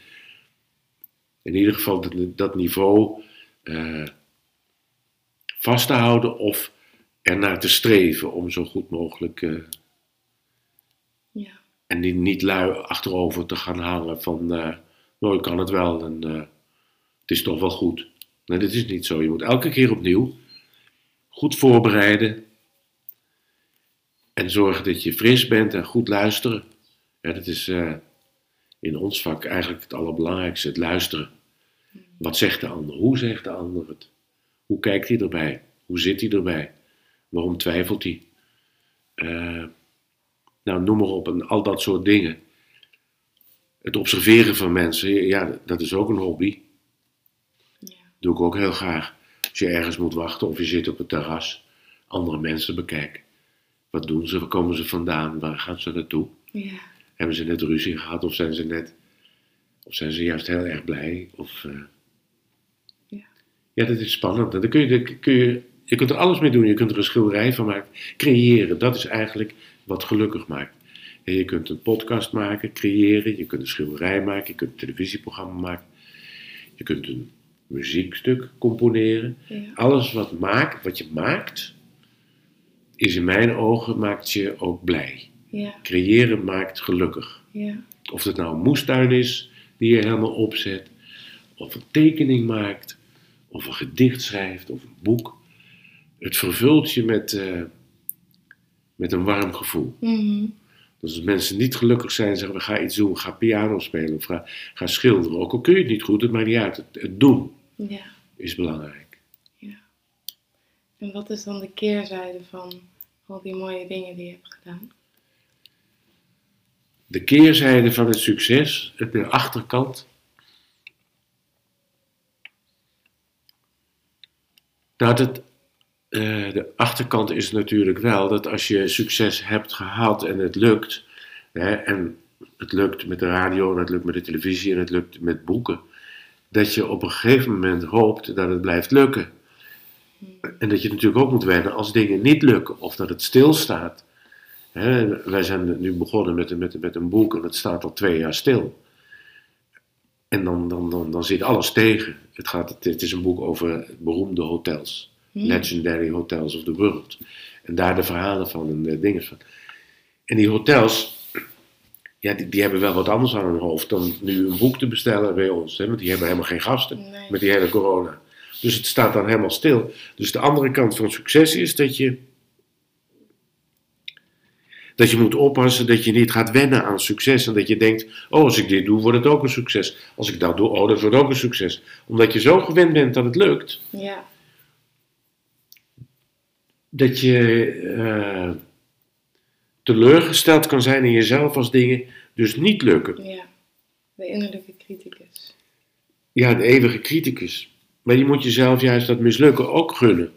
Speaker 2: in ieder geval dat, niveau eh, vast te houden of ernaar te streven om zo goed mogelijk
Speaker 1: Ja.
Speaker 2: En niet, niet lui achterover te gaan hangen van eh nou ik kan het wel en eh, het is toch wel goed. Nee, dat is niet zo. Je moet elke keer opnieuw goed voorbereiden en zorgen dat je fris bent en goed luisteren. Ja, dat is eh, in ons vak eigenlijk het allerbelangrijkste, het luisteren. Wat zegt de ander? Hoe zegt de ander het? Hoe kijkt hij erbij? Hoe zit hij erbij? Waarom twijfelt hij? Eh, nou, noem maar op, en al dat soort dingen. Het observeren van mensen, ja, dat is ook een hobby.
Speaker 1: Ja.
Speaker 2: Doe ik ook heel graag. Als je ergens moet wachten of je zit op het terras, andere mensen bekijken. Wat doen ze? Waar komen ze vandaan? Waar gaan ze naartoe?
Speaker 1: Ja.
Speaker 2: Hebben ze net ruzie gehad of zijn ze net. Of zijn ze juist heel erg blij? Of, eh,
Speaker 1: Ja.
Speaker 2: ja, dat is spannend. En Dan kun je, dan kun je, je kunt er alles mee doen. Je kunt er een schilderij van maken. Creëren, dat is eigenlijk wat gelukkig maakt. En je kunt een podcast maken, creëren. Je kunt een schilderij maken. Je kunt een televisieprogramma maken. Je kunt een muziekstuk componeren.
Speaker 1: Ja.
Speaker 2: Alles wat, maakt, wat je maakt, is in mijn ogen maakt je ook blij.
Speaker 1: Ja.
Speaker 2: Creëren maakt gelukkig.
Speaker 1: Ja.
Speaker 2: Of het nou een moestuin is die je helemaal opzet, of een tekening maakt, of een gedicht schrijft, of een boek. Het vervult je met, eh, met een warm gevoel.
Speaker 1: Mhm.
Speaker 2: Dus als mensen niet gelukkig zijn, zeggen we ga iets doen, ga piano spelen of ga, ga schilderen. Ook al kun je het niet goed, het maakt niet uit. Het, het doen
Speaker 1: Ja.
Speaker 2: is belangrijk.
Speaker 1: En wat is dan de keerzijde van al die mooie dingen die je hebt gedaan?
Speaker 2: De keerzijde van het succes, de achterkant. Dat, eh, de achterkant is natuurlijk wel dat als je succes hebt gehad en het lukt, hè, en het lukt met de radio, en het lukt met de televisie, en het lukt met boeken, dat je op een gegeven moment hoopt dat het blijft lukken. En dat je natuurlijk ook moet wennen als dingen niet lukken of dat het stilstaat. Hè, wij zijn nu begonnen met, een- met, met een boek en het staat al twee jaar stil. En dan, dan, dan, dan zit alles tegen. Het, gaat, het is een boek over beroemde hotels.
Speaker 1: Hm.
Speaker 2: Legendary Hotels of the World. En daar de verhalen van en de dingen van. En die hotels, ja, die, die hebben wel wat anders aan hun hoofd dan nu een boek te bestellen bij ons. Hè, want die hebben helemaal geen gasten
Speaker 1: Nee.
Speaker 2: met die hele corona. Dus het staat dan helemaal stil. Dus de andere kant van succes is dat je. Dat je moet oppassen dat je niet gaat wennen aan succes. En dat je denkt: oh, als ik dit doe, wordt het ook een succes. Als ik dat doe, oh, dat wordt ook een succes. Omdat je zo gewend bent dat het lukt,
Speaker 1: Ja.
Speaker 2: Dat je eh, teleurgesteld kan zijn in jezelf als dingen dus niet lukken.
Speaker 1: Ja, de innerlijke criticus.
Speaker 2: Ja, de eeuwige criticus. Maar je moet jezelf juist dat mislukken ook gunnen.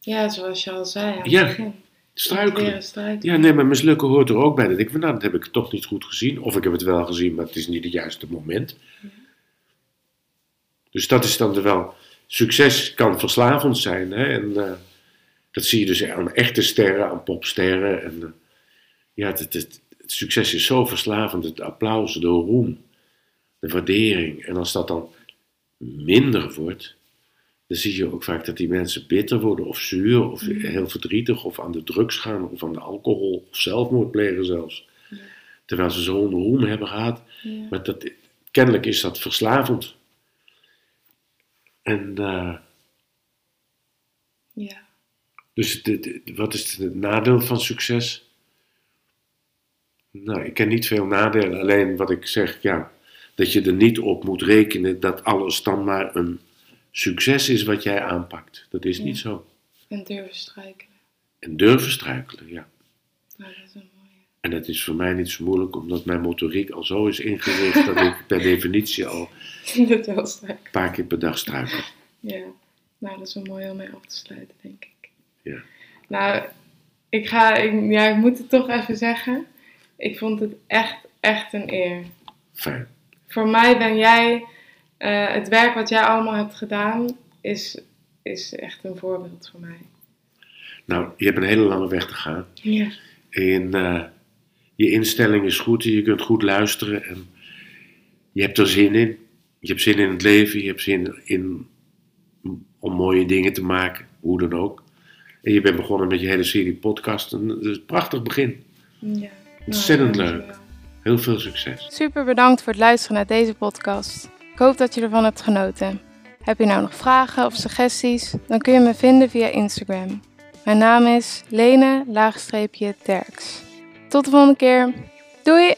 Speaker 1: Ja, zoals je al zei aan het
Speaker 2: Ja,
Speaker 1: begin.
Speaker 2: Struikelen. Ja, nee, maar mislukken hoort er ook bij. Denk ik van, nou, dat heb ik toch niet goed gezien. Of ik heb het wel gezien, maar het is niet het juiste moment. Dus dat is dan wel... Succes kan verslavend zijn. Hè? En eh, dat zie je dus aan echte sterren, aan popsterren. En, eh, ja, het, het, het succes is zo verslavend. Het applaus, de roem, de waardering. En als dat dan minder wordt... Dan zie je ook vaak dat die mensen bitter worden of zuur of
Speaker 1: Mhm.
Speaker 2: heel verdrietig of aan de drugs gaan of aan de alcohol of zelfmoord plegen zelfs.
Speaker 1: Ja.
Speaker 2: Terwijl ze zo'n roem hebben gehad.
Speaker 1: Ja.
Speaker 2: Maar dat, kennelijk is dat verslavend. En eh,
Speaker 1: ja.
Speaker 2: Dus wat is het nadeel van succes? Nou, ik ken niet veel nadelen. Alleen wat ik zeg, ja, dat je er niet op moet rekenen dat alles dan maar een succes is wat jij aanpakt. Dat is
Speaker 1: Ja.
Speaker 2: niet zo.
Speaker 1: En durven struikelen.
Speaker 2: En durven struikelen, ja.
Speaker 1: Dat is een mooie.
Speaker 2: En het is voor mij niet zo moeilijk, omdat mijn motoriek al zo is ingericht dat ik per [LAUGHS] definitie al een paar keer per dag struikel.
Speaker 1: Ja, nou dat is wel mooi om mee af te sluiten, denk ik.
Speaker 2: Ja.
Speaker 1: Nou, ik ga, ik, ja, ik moet het toch even zeggen. Ik vond het echt, echt een eer.
Speaker 2: Fijn.
Speaker 1: Voor mij ben jij, eh, het werk wat jij allemaal hebt gedaan, is, is echt een voorbeeld voor mij.
Speaker 2: Nou, je hebt een hele lange weg te gaan.
Speaker 1: Ja.
Speaker 2: En eh, je instelling is goed, je kunt goed luisteren en je hebt er zin in. Je hebt zin in het leven, je hebt zin in om mooie dingen te maken, hoe dan ook. En je bent begonnen met je hele serie podcasten. Dat is een prachtig begin.
Speaker 1: ja.
Speaker 2: Ontzettend leuk. Heel veel succes.
Speaker 1: Super bedankt voor het luisteren naar deze podcast. Ik hoop dat je ervan hebt genoten. Heb je nou nog vragen of suggesties? Dan kun je me vinden via Instagram. Mijn naam is Lene-Terks. Tot de volgende keer. Doei!